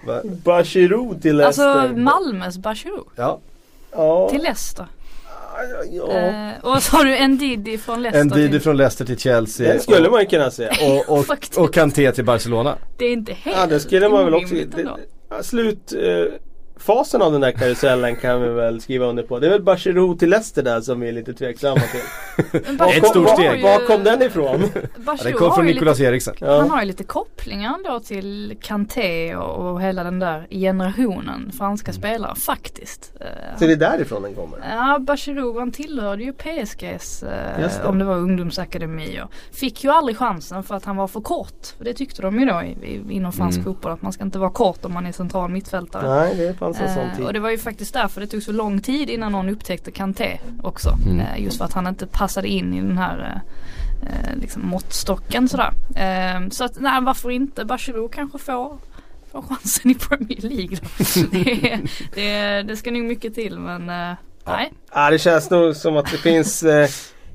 [SPEAKER 1] Va?
[SPEAKER 3] Bachirou till Leicester.
[SPEAKER 2] alltså Malmös Bachirou
[SPEAKER 1] Ja,
[SPEAKER 3] ja.
[SPEAKER 2] till Leicester.
[SPEAKER 3] ja.
[SPEAKER 2] Eh, och så har du Ndidi från Leicester
[SPEAKER 1] Ndidi från Leicester till Chelsea.
[SPEAKER 3] Det skulle
[SPEAKER 1] och,
[SPEAKER 3] man ju kunna säga.
[SPEAKER 1] och, och,
[SPEAKER 2] Faktiskt.
[SPEAKER 1] och Kanté till Barcelona.
[SPEAKER 2] Det är inte helt
[SPEAKER 3] Ja det skulle man väl också. Det, slut eh, fasen av den där karusellen kan vi väl skriva under på. Det är väl Bachirou till Leicester där som vi är lite tveksamma till.
[SPEAKER 2] Men
[SPEAKER 3] Var
[SPEAKER 1] Ett stort steg.
[SPEAKER 3] Var kom den ifrån?
[SPEAKER 1] Den kom från
[SPEAKER 2] ju
[SPEAKER 1] Nicolas
[SPEAKER 2] lite,
[SPEAKER 1] Eriksson.
[SPEAKER 3] Ja.
[SPEAKER 2] Han har ju lite kopplingar ändå till Kanté och, och hela den där generationen franska
[SPEAKER 1] Mm.
[SPEAKER 2] spelare faktiskt. Eh,
[SPEAKER 3] Så det är därifrån den kommer?
[SPEAKER 2] Ja, Bachirou han tillhörde ju PSGs, eh,
[SPEAKER 3] det.
[SPEAKER 2] om det var ungdomsakademi och fick ju aldrig chansen för att han var för kort. För det tyckte de ju då inom fransk
[SPEAKER 1] Mm.
[SPEAKER 2] fotboll att man ska inte vara kort om man är central mittfältare.
[SPEAKER 3] Nej det fanns en sån
[SPEAKER 2] Eh,
[SPEAKER 3] tid.
[SPEAKER 2] och det var ju faktiskt därför det tog så lång tid innan någon upptäckte Kanté också.
[SPEAKER 1] Mm.
[SPEAKER 2] Eh, just för att han inte passade in i den här eh, liksom måttstocken sådär. Så att nej varför inte Bachirou kanske får får chansen i Premier League då. [laughs] det, det, det ska nog mycket till men nej.
[SPEAKER 3] Ja, det känns nog som att det finns eh,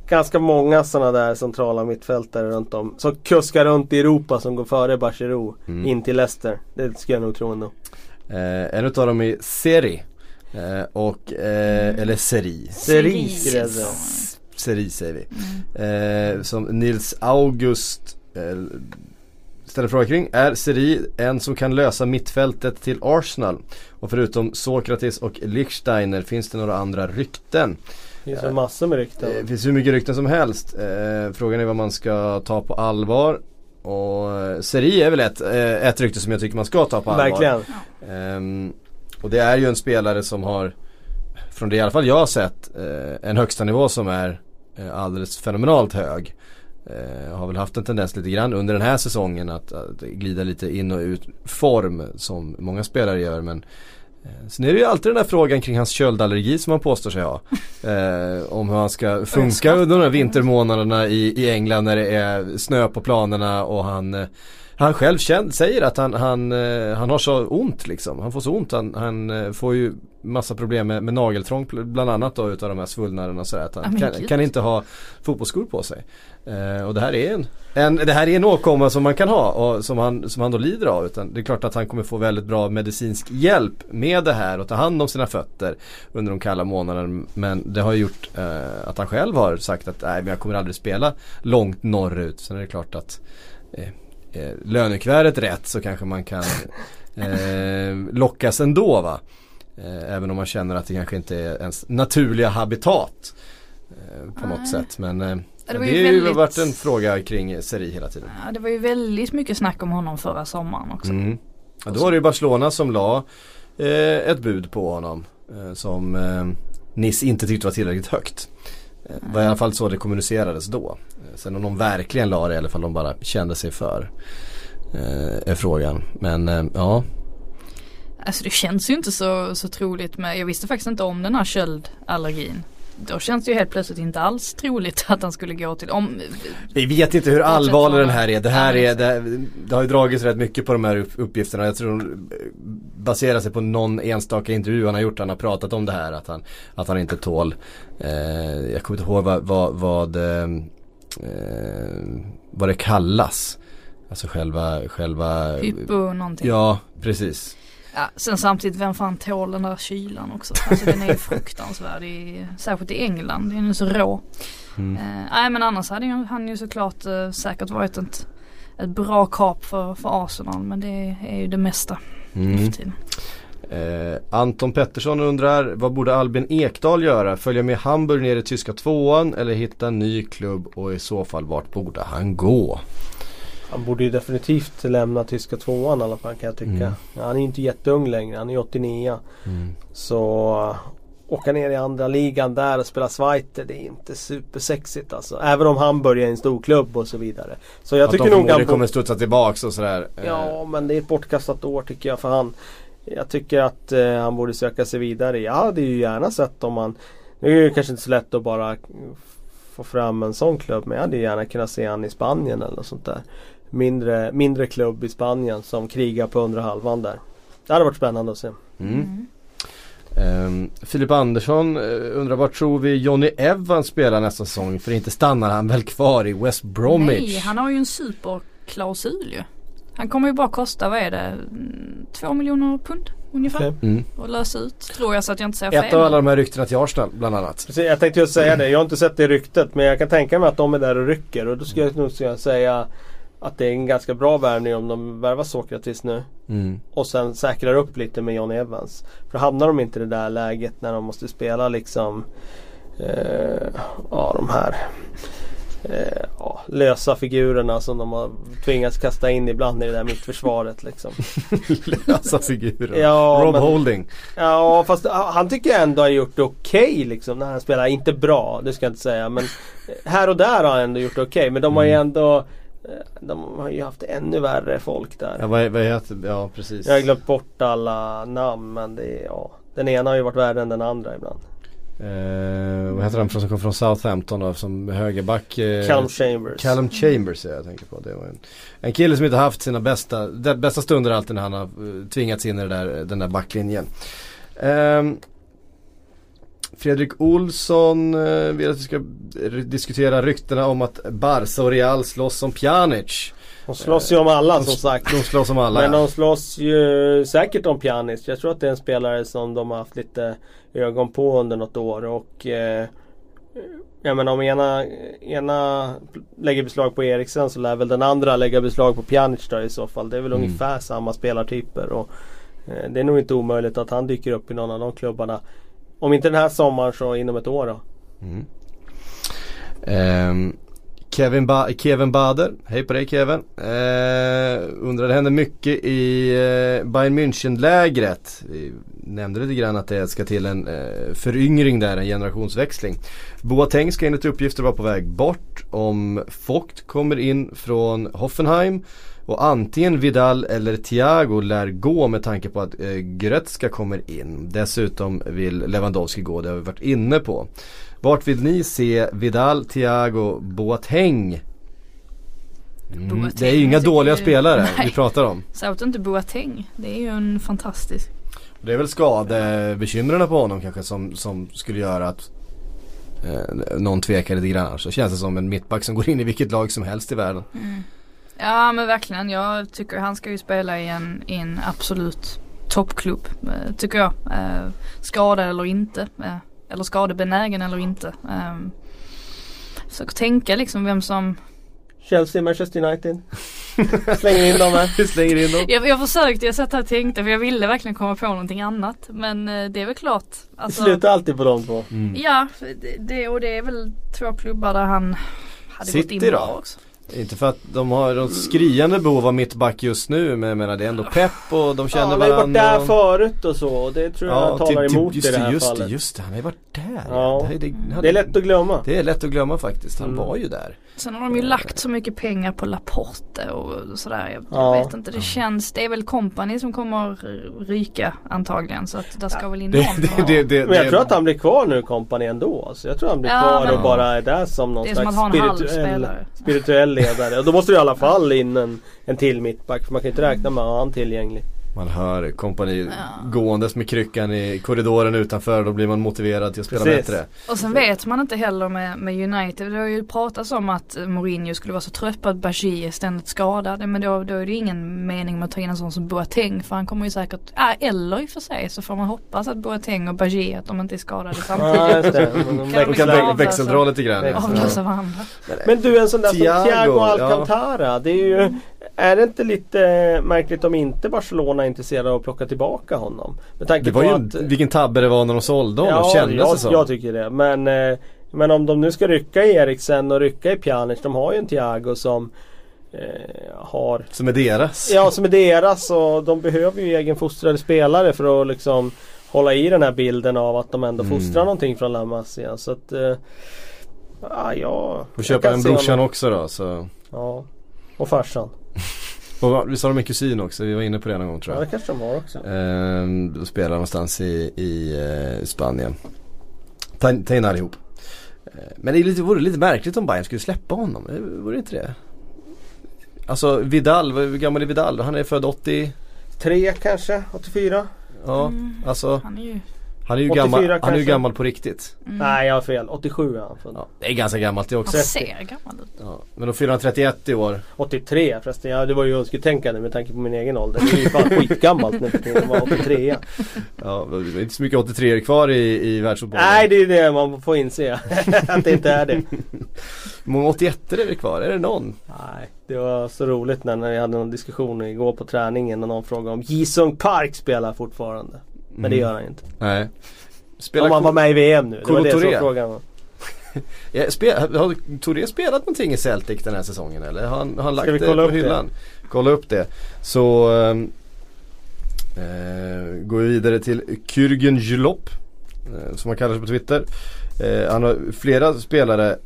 [SPEAKER 3] ganska många sådana där centrala mittfältare runt om. Som kuskar runt i Europa som går före Bachirou
[SPEAKER 1] Mm.
[SPEAKER 3] in till Leicester. Det skulle jag nog tro ändå.
[SPEAKER 1] Eh, en utav dem är Seri. Eh, och, eh, eller Seri.
[SPEAKER 3] Seri säga.
[SPEAKER 1] Seri säger vi. Eh, som Nils August eh, ställer fråga kring. Är Seri en som kan lösa mittfältet till Arsenal? Och förutom Sokratis och Lichsteiner finns det några andra rykten?
[SPEAKER 3] Det finns ju massor med rykten.
[SPEAKER 1] Eh, Det finns hur mycket rykten som helst. Eh, frågan är vad man ska ta på allvar. Och eh, Seri är väl ett, eh, ett rykte som jag tycker man ska ta på allvar.
[SPEAKER 3] Verkligen.
[SPEAKER 1] Ehm, och det är ju en spelare som har, från det i alla fall jag har sett, eh, en högsta nivå som är alldeles fenomenalt hög. Eh, har väl haft en tendens lite grann under den här säsongen att, att glida lite in och ut form som många spelare gör men Sen är det ju alltid den här frågan kring hans köldallergi som han påstår sig ha. [laughs] Eh, om hur han ska funka under de här vintermånaderna i, i England när det är snö på planerna och han eh, han själv känd, säger att han, han, eh, han har så ont liksom. Han får så ont. Han, han eh, får ju massa problem med, med nageltrång bland annat då utav de här svullnaderna och sådär. Att han kan, kan inte ha fotbollsskor på sig. Eh, och det här är en, en, det här är en åkomma som man kan ha och som han, som han då lider av. Utan det är klart att han kommer få väldigt bra medicinsk hjälp med det här och ta hand om sina fötter under de kalla månaderna. Men det har gjort eh, att han själv har sagt att nej men jag kommer aldrig spela långt norrut. Sen är det klart att eh, eh, lönekuvertet rätt så kanske man kan [laughs] eh, lockas ändå va. Eh, även om man känner att det kanske inte är ens naturliga habitat. Eh, på något
[SPEAKER 2] Nej.
[SPEAKER 1] sätt. Men eh,
[SPEAKER 2] det
[SPEAKER 1] det, har
[SPEAKER 2] ju
[SPEAKER 1] ju
[SPEAKER 2] väldigt-
[SPEAKER 1] varit en fråga kring Seri hela tiden.
[SPEAKER 2] Ja, det var ju väldigt mycket snack om honom förra sommaren också.
[SPEAKER 1] Mm. Ja, då var det ju Barcelona som la eh, ett bud på honom. Eh, som eh, Niss inte tyckte var tillräckligt högt. Eh, var i alla fall så det kommunicerades då. Sen om de verkligen la det eller om de bara kände sig för. Är frågan. Men ja.
[SPEAKER 2] Alltså det känns ju inte så, så troligt med, jag visste faktiskt inte om den här köldallergin. Då känns det ju helt plötsligt inte alls troligt att han skulle gå till, om,
[SPEAKER 1] Vi vet inte hur allvarlig den här är. Det här är, det, det har ju dragits rätt mycket på de här upp- uppgifterna. Jag tror de eh, baserar sig på någon enstaka intervju han har gjort. Han har pratat om det här att han, att han inte tål. Eh, jag kommer inte ihåg vad, vad, vad, eh, eh, vad det kallas. Alltså själva, själva
[SPEAKER 2] hypo någonting.
[SPEAKER 1] Ja, precis.
[SPEAKER 2] Ja, sen samtidigt, vem fan tål den där kylan också? Alltså den är ju [laughs] fruktansvärd, i, särskilt i England. Den är så rå.
[SPEAKER 1] Mm.
[SPEAKER 2] Eh, nej men annars hade ju, han ju såklart eh, säkert varit ett, ett bra kap för, för Arsenal. Men det är ju det mesta
[SPEAKER 1] Mm.
[SPEAKER 2] för.
[SPEAKER 1] Eh, Anton Pettersson undrar vad borde Albin Ekdal göra? Följa med Hamburg ner i tyska tvåan eller hitta en ny klubb och i så fall vart borde han gå?
[SPEAKER 3] Han borde ju definitivt lämna tyska tvåan i alla fall kan jag tycka.
[SPEAKER 1] Mm.
[SPEAKER 3] Han är inte jätteung längre. Han är 89. Så uh, åka ner i andra ligan där och spela Zweite det är inte supersexigt alltså. Även om Hamburg är en stor klubb och så vidare. Så jag
[SPEAKER 1] att
[SPEAKER 3] tycker
[SPEAKER 1] de
[SPEAKER 3] nog han
[SPEAKER 1] kommer studsa tillbaks och sådär. Eh,
[SPEAKER 3] Ja men det är ett bortkastat år tycker jag för han. Jag tycker att eh, han borde söka sig vidare. Jag hade ju gärna sett om han Nu är det kanske inte så lätt att bara få fram en sån klubb men jag hade gärna kunnat se han i Spanien eller något sånt där. Mindre, mindre klubb i Spanien som krigar på undre halvan där. Det hade varit spännande att se.
[SPEAKER 1] Mm. Ehm, Filip Andersson eh, undrar vart tror vi Johnny Evans spelar nästa säsong? För inte stannar han väl kvar i West Bromwich?
[SPEAKER 2] Nej, han har ju en superklausul ju. Han kommer ju bara kosta, vad är det, mm, två miljoner pund ungefär.
[SPEAKER 3] Okej.
[SPEAKER 1] Mm.
[SPEAKER 2] Och lösa ut, tror jag så att jag inte säger fel.
[SPEAKER 1] Ett av alla de här ryktena till Arsenal bland annat.
[SPEAKER 3] Precis, jag tänkte just säga det. Jag har inte sett det ryktet men jag kan tänka mig att de är där och rycker. Och då skulle jag nog säga att det är en ganska bra värvning om de värvar Sokratis nu.
[SPEAKER 1] Mm.
[SPEAKER 3] Och sen säkrar upp lite med Johnny Evans. För hamnar de inte i det där läget när de måste spela liksom eh, Ja de här eh, ja, lösa figurerna som de har tvingats kasta in ibland i det där mittförsvaret liksom. [laughs]
[SPEAKER 1] Lösa figurer.
[SPEAKER 3] Ja,
[SPEAKER 1] Rob
[SPEAKER 3] men-
[SPEAKER 1] Holding.
[SPEAKER 3] Ja fast han tycker jag ändå har gjort det okej liksom när han spelar. Inte bra, det ska jag inte säga. Men här och där har han ändå gjort det okej. Men de har ju ändå eh, De har ju haft ännu värre folk där.
[SPEAKER 1] Ja, vad, vad heter Ja, precis.
[SPEAKER 3] Jag har glömt bort alla namn men det är, ja Den ena har ju varit värre än den andra ibland.
[SPEAKER 1] Eh, vad heter han som kom från Southampton då som högerback? Eh,
[SPEAKER 3] Callum Chambers.
[SPEAKER 1] Callum Chambers är jag tänker på. Det var en, en kille som inte haft sina bästa, de, bästa stunder alltid när han har eh, tvingats in i där, den där backlinjen. Ehm, Fredrik Olsson eh, vill att vi ska diskutera ryktena om att Barca och Real slåss om Pjanic.
[SPEAKER 3] De slåss ju om alla som sagt.
[SPEAKER 1] De slåss om alla.
[SPEAKER 3] Men de slåss ju säkert om Pjanic. Jag tror att det är en spelare som de har haft lite ögon på under något år. Och eh, jag menar om ena, ena lägger beslag på Eriksen så lär väl den andra lägga beslag på Pjanic då i så fall. Det är väl
[SPEAKER 1] Mm.
[SPEAKER 3] ungefär samma spelartyper. Och, eh, det är nog inte omöjligt att han dyker upp i någon av de klubbarna. Om inte den här sommaren så inom ett år då. Mm.
[SPEAKER 1] Ehm, Kevin, ba- Kevin Bader, hej på dig Kevin. Uh, undrar det händer mycket i uh, Bayern München-lägret. Vi nämnde lite grann att det ska till en uh, föryngring där, en generationsväxling. Boateng ska enligt uppgifter vara på väg bort om Vogt kommer in från Hoffenheim. Och antingen Vidal eller Thiago lär gå med tanke på att uh, Goretzka kommer in. Dessutom vill Lewandowski gå, det har vi varit inne på. Vart vill ni se Vidal, Thiago, Boateng? Mm,
[SPEAKER 2] Boateng,
[SPEAKER 1] det är ju inga dåliga spelare [laughs]
[SPEAKER 2] Nej.
[SPEAKER 1] vi pratar om.
[SPEAKER 2] Särskilt inte Boateng. Det är ju en fantastisk.
[SPEAKER 1] Det är väl skadebekymren på honom kanske som, som skulle göra att eh, någon tvekar lite grann. Så känns det som en mittback som går in i vilket lag som helst i världen.
[SPEAKER 2] Ja men verkligen. Jag tycker han ska ju spela i en, i en absolut toppklubb. Eh, tycker jag. Eh, skadad eller inte. Eh, eller skadebenägen eller inte. Eh, försöker tänka liksom vem som
[SPEAKER 3] Chelsea, Manchester United. [laughs] Slänger in dem här. [laughs]
[SPEAKER 1] Slänger in dem.
[SPEAKER 2] Jag, jag försökte, jag satt här och tänkte för jag ville verkligen komma på någonting annat. Men eh, det är väl klart.
[SPEAKER 3] Det
[SPEAKER 2] Alltså,
[SPEAKER 3] slutar alltid på de två.
[SPEAKER 1] Mm.
[SPEAKER 2] Ja, det, det, och det är väl två klubbar där han hade gått
[SPEAKER 1] City
[SPEAKER 2] in
[SPEAKER 1] då?
[SPEAKER 2] bra också.
[SPEAKER 1] Inte för att de har de skriande behov av mittback just nu men jag menar det är ändå pepp och de
[SPEAKER 3] Ja,
[SPEAKER 1] känner
[SPEAKER 3] han har ju varit
[SPEAKER 1] varandra.
[SPEAKER 3] där
[SPEAKER 1] och-
[SPEAKER 3] förut och så. Och det tror jag talar
[SPEAKER 1] typ-
[SPEAKER 3] emot
[SPEAKER 1] just
[SPEAKER 3] i det här
[SPEAKER 1] just
[SPEAKER 3] fallet.
[SPEAKER 1] Det, just det, han har ju varit där.
[SPEAKER 3] Ja.
[SPEAKER 1] Det, det,
[SPEAKER 3] Det är lätt att glömma.
[SPEAKER 1] det är lätt att glömma faktiskt. Han
[SPEAKER 3] Mm.
[SPEAKER 1] var ju där.
[SPEAKER 2] Sen har de ju lagt så mycket pengar på Laporte och sådär. Jag,
[SPEAKER 3] Ja.
[SPEAKER 2] jag vet inte, det känns, det är väl company som kommer ryka antagligen. Så att där ska väl in
[SPEAKER 1] Det,
[SPEAKER 2] någon.
[SPEAKER 1] det, det, det,
[SPEAKER 3] Men jag
[SPEAKER 1] det-
[SPEAKER 3] tror att han blir kvar nu kompani ändå. Alltså. Jag tror han blir
[SPEAKER 2] Ja,
[SPEAKER 3] kvar
[SPEAKER 2] men-
[SPEAKER 3] och bara är där som någon
[SPEAKER 2] Det är som
[SPEAKER 3] slags
[SPEAKER 2] att ha en halv spelare.
[SPEAKER 3] spirituell ledare. Och då måste du i alla fall in en, en till mittback. För man kan ju inte räkna med att ha han tillgänglig.
[SPEAKER 1] Man hör kompani
[SPEAKER 2] Ja.
[SPEAKER 1] gåendes med kryckan i korridoren utanför. Då blir man motiverad till att spela
[SPEAKER 3] Precis.
[SPEAKER 1] bättre.
[SPEAKER 2] Och sen vet man inte heller med, med United. Det har ju pratats om att Mourinho skulle vara så trött på att Bajie är ständigt skadad. Men då, då är det ju ingen mening med att ta in en sån som Boateng. För han kommer ju säkert, ja, eller i och för sig så får man hoppas att Boateng och Bajie att de inte är skadade
[SPEAKER 3] Ja,
[SPEAKER 2] samtidigt.
[SPEAKER 3] just det. Men de
[SPEAKER 2] Kan
[SPEAKER 1] De
[SPEAKER 3] växlar.
[SPEAKER 1] kan
[SPEAKER 2] avlösa.
[SPEAKER 1] vä- växeldra lite grann. ja.
[SPEAKER 2] Avlösa varandra.
[SPEAKER 3] Men du en sån där
[SPEAKER 1] Thiago,
[SPEAKER 3] som Thiago
[SPEAKER 1] ja.
[SPEAKER 3] Alcantara. Det är ju Är det inte lite märkligt om inte Barcelona är intresserade av att plocka tillbaka honom? Med tanke
[SPEAKER 1] Det var
[SPEAKER 3] på
[SPEAKER 1] ju
[SPEAKER 3] att,
[SPEAKER 1] vilken tabbe det var när de sålde honom
[SPEAKER 3] Ja,
[SPEAKER 1] kändes
[SPEAKER 3] jag,
[SPEAKER 1] det som.
[SPEAKER 3] jag tycker det. Men, eh, men om de nu ska rycka i Eriksen och rycka i Pjanic. De har ju en Thiago som eh, har
[SPEAKER 1] Som är deras.
[SPEAKER 3] Ja, som är deras och de behöver ju egenfostrade spelare för att liksom hålla i den här bilden av att de ändå
[SPEAKER 1] Mm.
[SPEAKER 3] fostrar någonting från La Masia. Så att... Eh, ja, ja,
[SPEAKER 1] Får
[SPEAKER 3] jag
[SPEAKER 1] köpa
[SPEAKER 3] kan
[SPEAKER 1] en brorsan också då. Så.
[SPEAKER 3] Ja. Och farsan. [laughs]
[SPEAKER 1] Och visst har de en kusin också? Vi var inne på det någon gång tror
[SPEAKER 3] Ja,
[SPEAKER 1] jag.
[SPEAKER 3] det kanske de har också.
[SPEAKER 1] Ehm, då spelar någonstans i, i eh, Spanien. Ta, ta in allihop. Eh, Men det är lite, vore lite märkligt om Bayern skulle släppa honom. Eh, Vore det inte det? Alltså Vidal, vad- hur gammal är Vidal? Han är född 80?
[SPEAKER 3] Tre kanske? 84?
[SPEAKER 1] Ja,
[SPEAKER 2] Mm.
[SPEAKER 1] alltså
[SPEAKER 2] Han är ju,
[SPEAKER 1] han är ju
[SPEAKER 3] 84
[SPEAKER 1] gammal, han är ju gammal på riktigt.
[SPEAKER 2] mm,
[SPEAKER 3] Nej, jag har fel. 87 är han född.
[SPEAKER 1] Ja, det är ganska gammalt det också.
[SPEAKER 2] han ser gammal ut.
[SPEAKER 1] Ja, men då fyller han 31 i år.
[SPEAKER 3] 83 förresten. Ja, det var ju önsketänkande med tanke på min egen ålder. Det är ju fan [laughs] skitgammalt nu för tiden. att vara 83
[SPEAKER 1] Ja, det är inte så mycket 83 kvar i, i världsfotbollen.
[SPEAKER 3] Nej, det är det man får inse. [laughs] att det inte är det.
[SPEAKER 1] Hur många 81 är det kvar? Är det någon?
[SPEAKER 3] Nej, det var så roligt när vi hade någon diskussion igår på träningen och någon frågade om Jisung Park spelar fortfarande. Men det
[SPEAKER 1] Mm.
[SPEAKER 3] gör han inte.
[SPEAKER 1] Nej.
[SPEAKER 3] Om han var med i VM nu. Det var det som frågan [laughs] var.
[SPEAKER 1] Spel, har Touré spelat någonting i Celtic den här säsongen eller? Har han, har han lagt det på
[SPEAKER 3] upp det?
[SPEAKER 1] hyllan? Kolla upp det. Så ehm, eh, går vi vidare till Kürgen Julop. Eh, som han kallar sig på Twitter. Eh, han har flera spelare.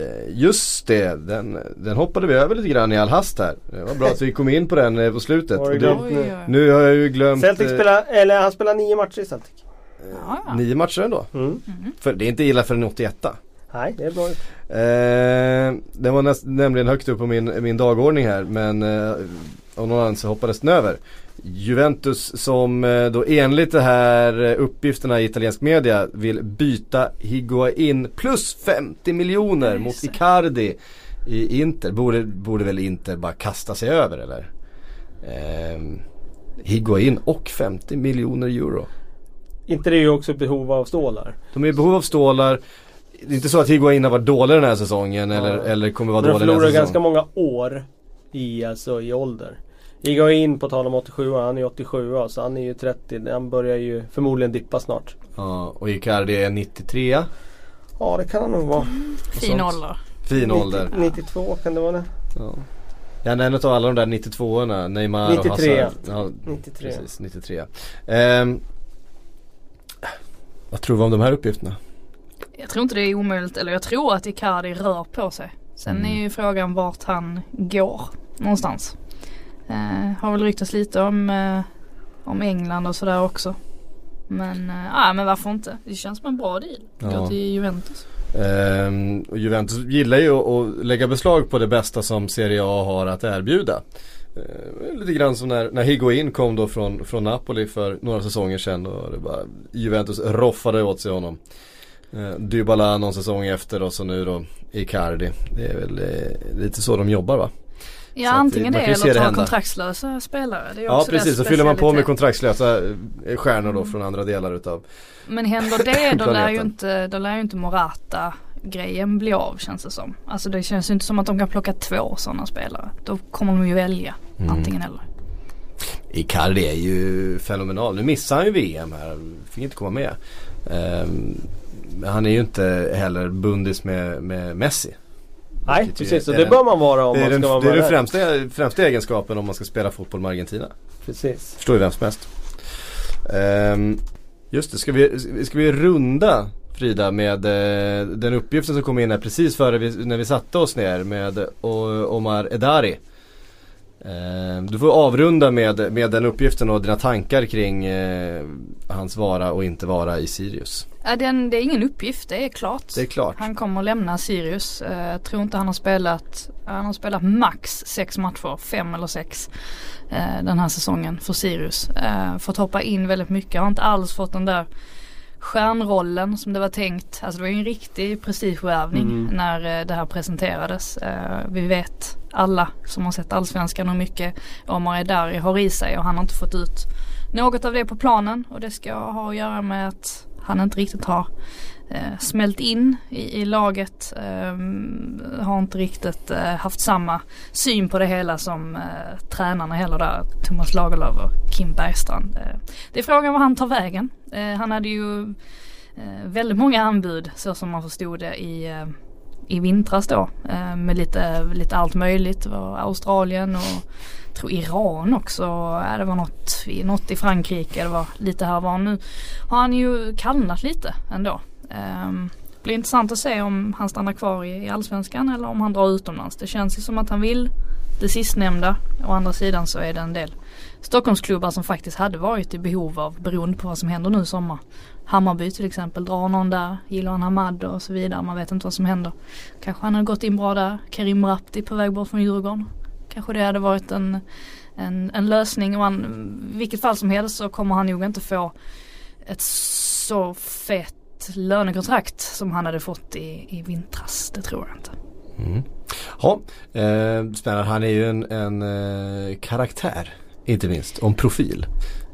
[SPEAKER 1] Eh, Just det, den, den hoppade vi över lite grann i all hast här. Det var bra att vi kom in på den eh, på slutet.
[SPEAKER 3] Du
[SPEAKER 1] nu har jag ju glömt
[SPEAKER 3] Celtic
[SPEAKER 1] eh,
[SPEAKER 3] spelar, eller han spelar nio matcher i Celtic.
[SPEAKER 2] Ja, ja.
[SPEAKER 1] Nio matcher ändå.
[SPEAKER 3] Mm.
[SPEAKER 1] För det är inte illa för en 81
[SPEAKER 3] Nej, det är bra.
[SPEAKER 1] Eh, den var näst, nämligen högt upp på min, min dagordning här men eh, av någon anledning så hoppades den över. Juventus som eh, då enligt de här eh, uppgifterna i italiensk media vill byta Higuain plus 50 miljoner mot. Icardi i Inter. Borde, borde väl Inter bara kasta sig över eller? Eh, Higuain och 50 miljoner euro.
[SPEAKER 3] Inte det är ju också behov av stålar.
[SPEAKER 1] De är i behov av stålar. Det är inte så att Higuain har varit dålig den här säsongen eller,
[SPEAKER 3] Ja.
[SPEAKER 1] eller kommer vara
[SPEAKER 3] Men de
[SPEAKER 1] dålig nästa
[SPEAKER 3] förlorar
[SPEAKER 1] säsong.
[SPEAKER 3] ganska många år i, alltså, i ålder. Gick in på tal om 87 han är 87 så han är ju 30. Han börjar ju förmodligen dippa snart.
[SPEAKER 1] Ja, och Icardi är 93.
[SPEAKER 3] Ja det kan han nog vara.
[SPEAKER 2] Fin
[SPEAKER 1] sånt.
[SPEAKER 2] ålder.
[SPEAKER 1] Fin ålder.
[SPEAKER 3] 92 kan det vara det?
[SPEAKER 1] Ja. Ja, en av alla de där 92orna, Neymar
[SPEAKER 3] 93.
[SPEAKER 1] och Hazard. Ja,
[SPEAKER 3] 93.
[SPEAKER 1] precis, 93. Ehm, vad tror vi om de här uppgifterna?
[SPEAKER 2] Jag tror inte det är omöjligt, eller jag tror att Icardi rör på sig. Sen
[SPEAKER 1] Mm.
[SPEAKER 2] är ju frågan vart han går någonstans. Eh, har väl ryktats lite om, eh, om England och sådär också. Men, eh, men varför inte? Det känns som en bra deal. Gå
[SPEAKER 1] Ja.
[SPEAKER 2] till Juventus.
[SPEAKER 1] Ehm, och Juventus gillar ju att, lägga beslag på det bästa som Serie A har att erbjuda. Ehm, lite grann som när, när Higuain kom då från, från Napoli för några säsonger sedan och det bara, Juventus roffade åt sig honom. Ehm, Dybala någon säsong efter och så nu då Icardi. Det är väl eh, lite så de jobbar va?
[SPEAKER 2] Ja antingen
[SPEAKER 1] man
[SPEAKER 2] det eller
[SPEAKER 1] det
[SPEAKER 2] ta kontraktslösa spelare. Det är
[SPEAKER 1] Ja precis, så fyller man på med kontraktslösa eh, stjärnor då från andra delar utav
[SPEAKER 2] Men händer det då lär ju inte, då lär ju inte Morata grejen bli av känns det som. Alltså det känns ju inte som att de kan plocka två sådana spelare. Då kommer de ju välja
[SPEAKER 1] Mm.
[SPEAKER 2] antingen eller.
[SPEAKER 1] Icardi är ju fenomenal. Nu missar han ju VM här. Fick inte komma med. Men han är ju inte heller bundis med, med Messi.
[SPEAKER 3] Nej precis, och det
[SPEAKER 1] den-
[SPEAKER 3] bör man vara om man
[SPEAKER 1] den,
[SPEAKER 3] ska vara
[SPEAKER 1] det är
[SPEAKER 3] med
[SPEAKER 1] den främsta, främsta egenskapen om man ska spela fotboll med Argentina.
[SPEAKER 3] Precis.
[SPEAKER 1] Förstår ju vem som helst. Ehm, just det, ska vi, ska vi runda Frida med eh, den uppgiften som kom in här precis före vi, när vi satte oss ner med Omar Edari. Ehm, du får avrunda med, med den uppgiften och dina tankar kring eh, hans vara och inte vara i Sirius.
[SPEAKER 2] Ja, den, det är ingen uppgift, det är klart.
[SPEAKER 1] Det är klart.
[SPEAKER 2] Han kommer att lämna Sirius. Eh, Jag tror inte han har spelat, han har spelat max sex matcher, fem eller sex eh, den här säsongen för Sirius. Eh, Fått hoppa in väldigt mycket, har inte alls fått den där stjärnrollen som det var tänkt. Alltså det var ju en riktig prestigevärvning
[SPEAKER 3] Mm.
[SPEAKER 2] när eh, det här presenterades. Eh, Vi vet alla som har sett Allsvenskan hur mycket Omar Edari har i sig och han har inte fått ut något av det på planen och det ska ha att göra med att han inte riktigt har eh, smält in i, i laget. Eh, har inte riktigt eh, haft samma syn på det hela som eh, tränarna heller där, Thomas Lagerlöf och Kim Bergstrand. Eh, det är frågan var han tar vägen. Eh, han hade ju eh, väldigt många anbud så som man förstod det i eh, i vintras då eh, med lite, lite allt möjligt. Det var Australien och jag tror Iran också. Ja, det var något, i- något i Frankrike. Det var lite här var nu. Har han ju kallnat lite ändå. Um, det blir intressant att se om han stannar kvar i, i Allsvenskan eller om han drar utomlands. Det känns ju som att han vill det sistnämnda. Å andra sidan så är det en del Stockholmsklubbar som faktiskt hade varit i behov av beroende på vad som händer nu i sommar. Hammarby till exempel drar någon där, Ilan Hamad och så vidare. Man vet inte vad som händer. Kanske han hade gått in bra där. Karim Rapti på väg bort från Djurgården. Kanske det hade varit en, en, en lösning. Och han, I vilket fall som helst så kommer han nog inte få ett så lönekontrakt som han hade fått i, i vintras. Det tror jag inte.
[SPEAKER 1] Mm. Ja, eh, spännande. Han är ju en, en eh, karaktär. Inte minst. Och en profil.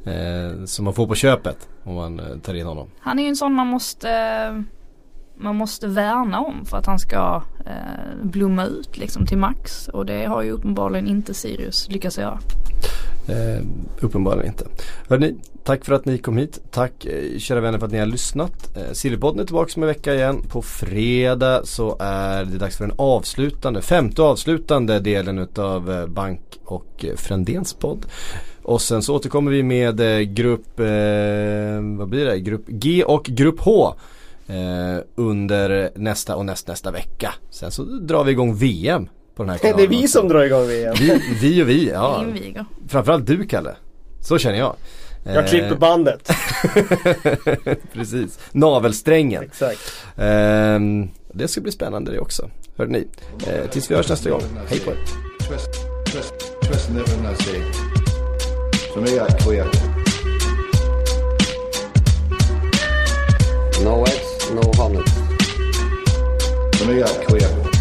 [SPEAKER 1] Eh, som man får på köpet om man eh, tar in honom.
[SPEAKER 2] Han är ju en sån man måste man måste värna om för att han ska eh, blomma ut liksom till max. Och det har ju uppenbarligen inte Sirius lyckats göra.
[SPEAKER 1] Eh, uppenbarligen inte. Hörrni, tack för att ni kom hit. Tack eh, kära vänner för att ni har lyssnat. Eh, Silverpodden är tillbaka om en vecka igen. På fredag så är det dags för den avslutande, femte avslutande delen utav eh, Bank och eh, Frändéns podd. Och sen så återkommer vi med eh, grupp, eh, vad blir det? Grupp G och grupp H. Eh, under nästa och näst, nästa vecka. Sen så drar vi igång VM på den här kanalen. [laughs]
[SPEAKER 3] Det är vi
[SPEAKER 1] också.
[SPEAKER 3] som drar igång VM.
[SPEAKER 1] vi, vi och vi, ja. Framförallt du Kalle. Så känner jag.
[SPEAKER 3] Jag
[SPEAKER 1] Eh,
[SPEAKER 3] klipper bandet. [laughs]
[SPEAKER 1] Precis, navelsträngen.
[SPEAKER 3] Exakt.
[SPEAKER 1] Ehm, det ska bli spännande det också. Hörde ni. Eh, tills vi hörs nästa gång. Hej på er.
[SPEAKER 4] Är queer.
[SPEAKER 5] No eggs, no honey.
[SPEAKER 4] Som är jag queer.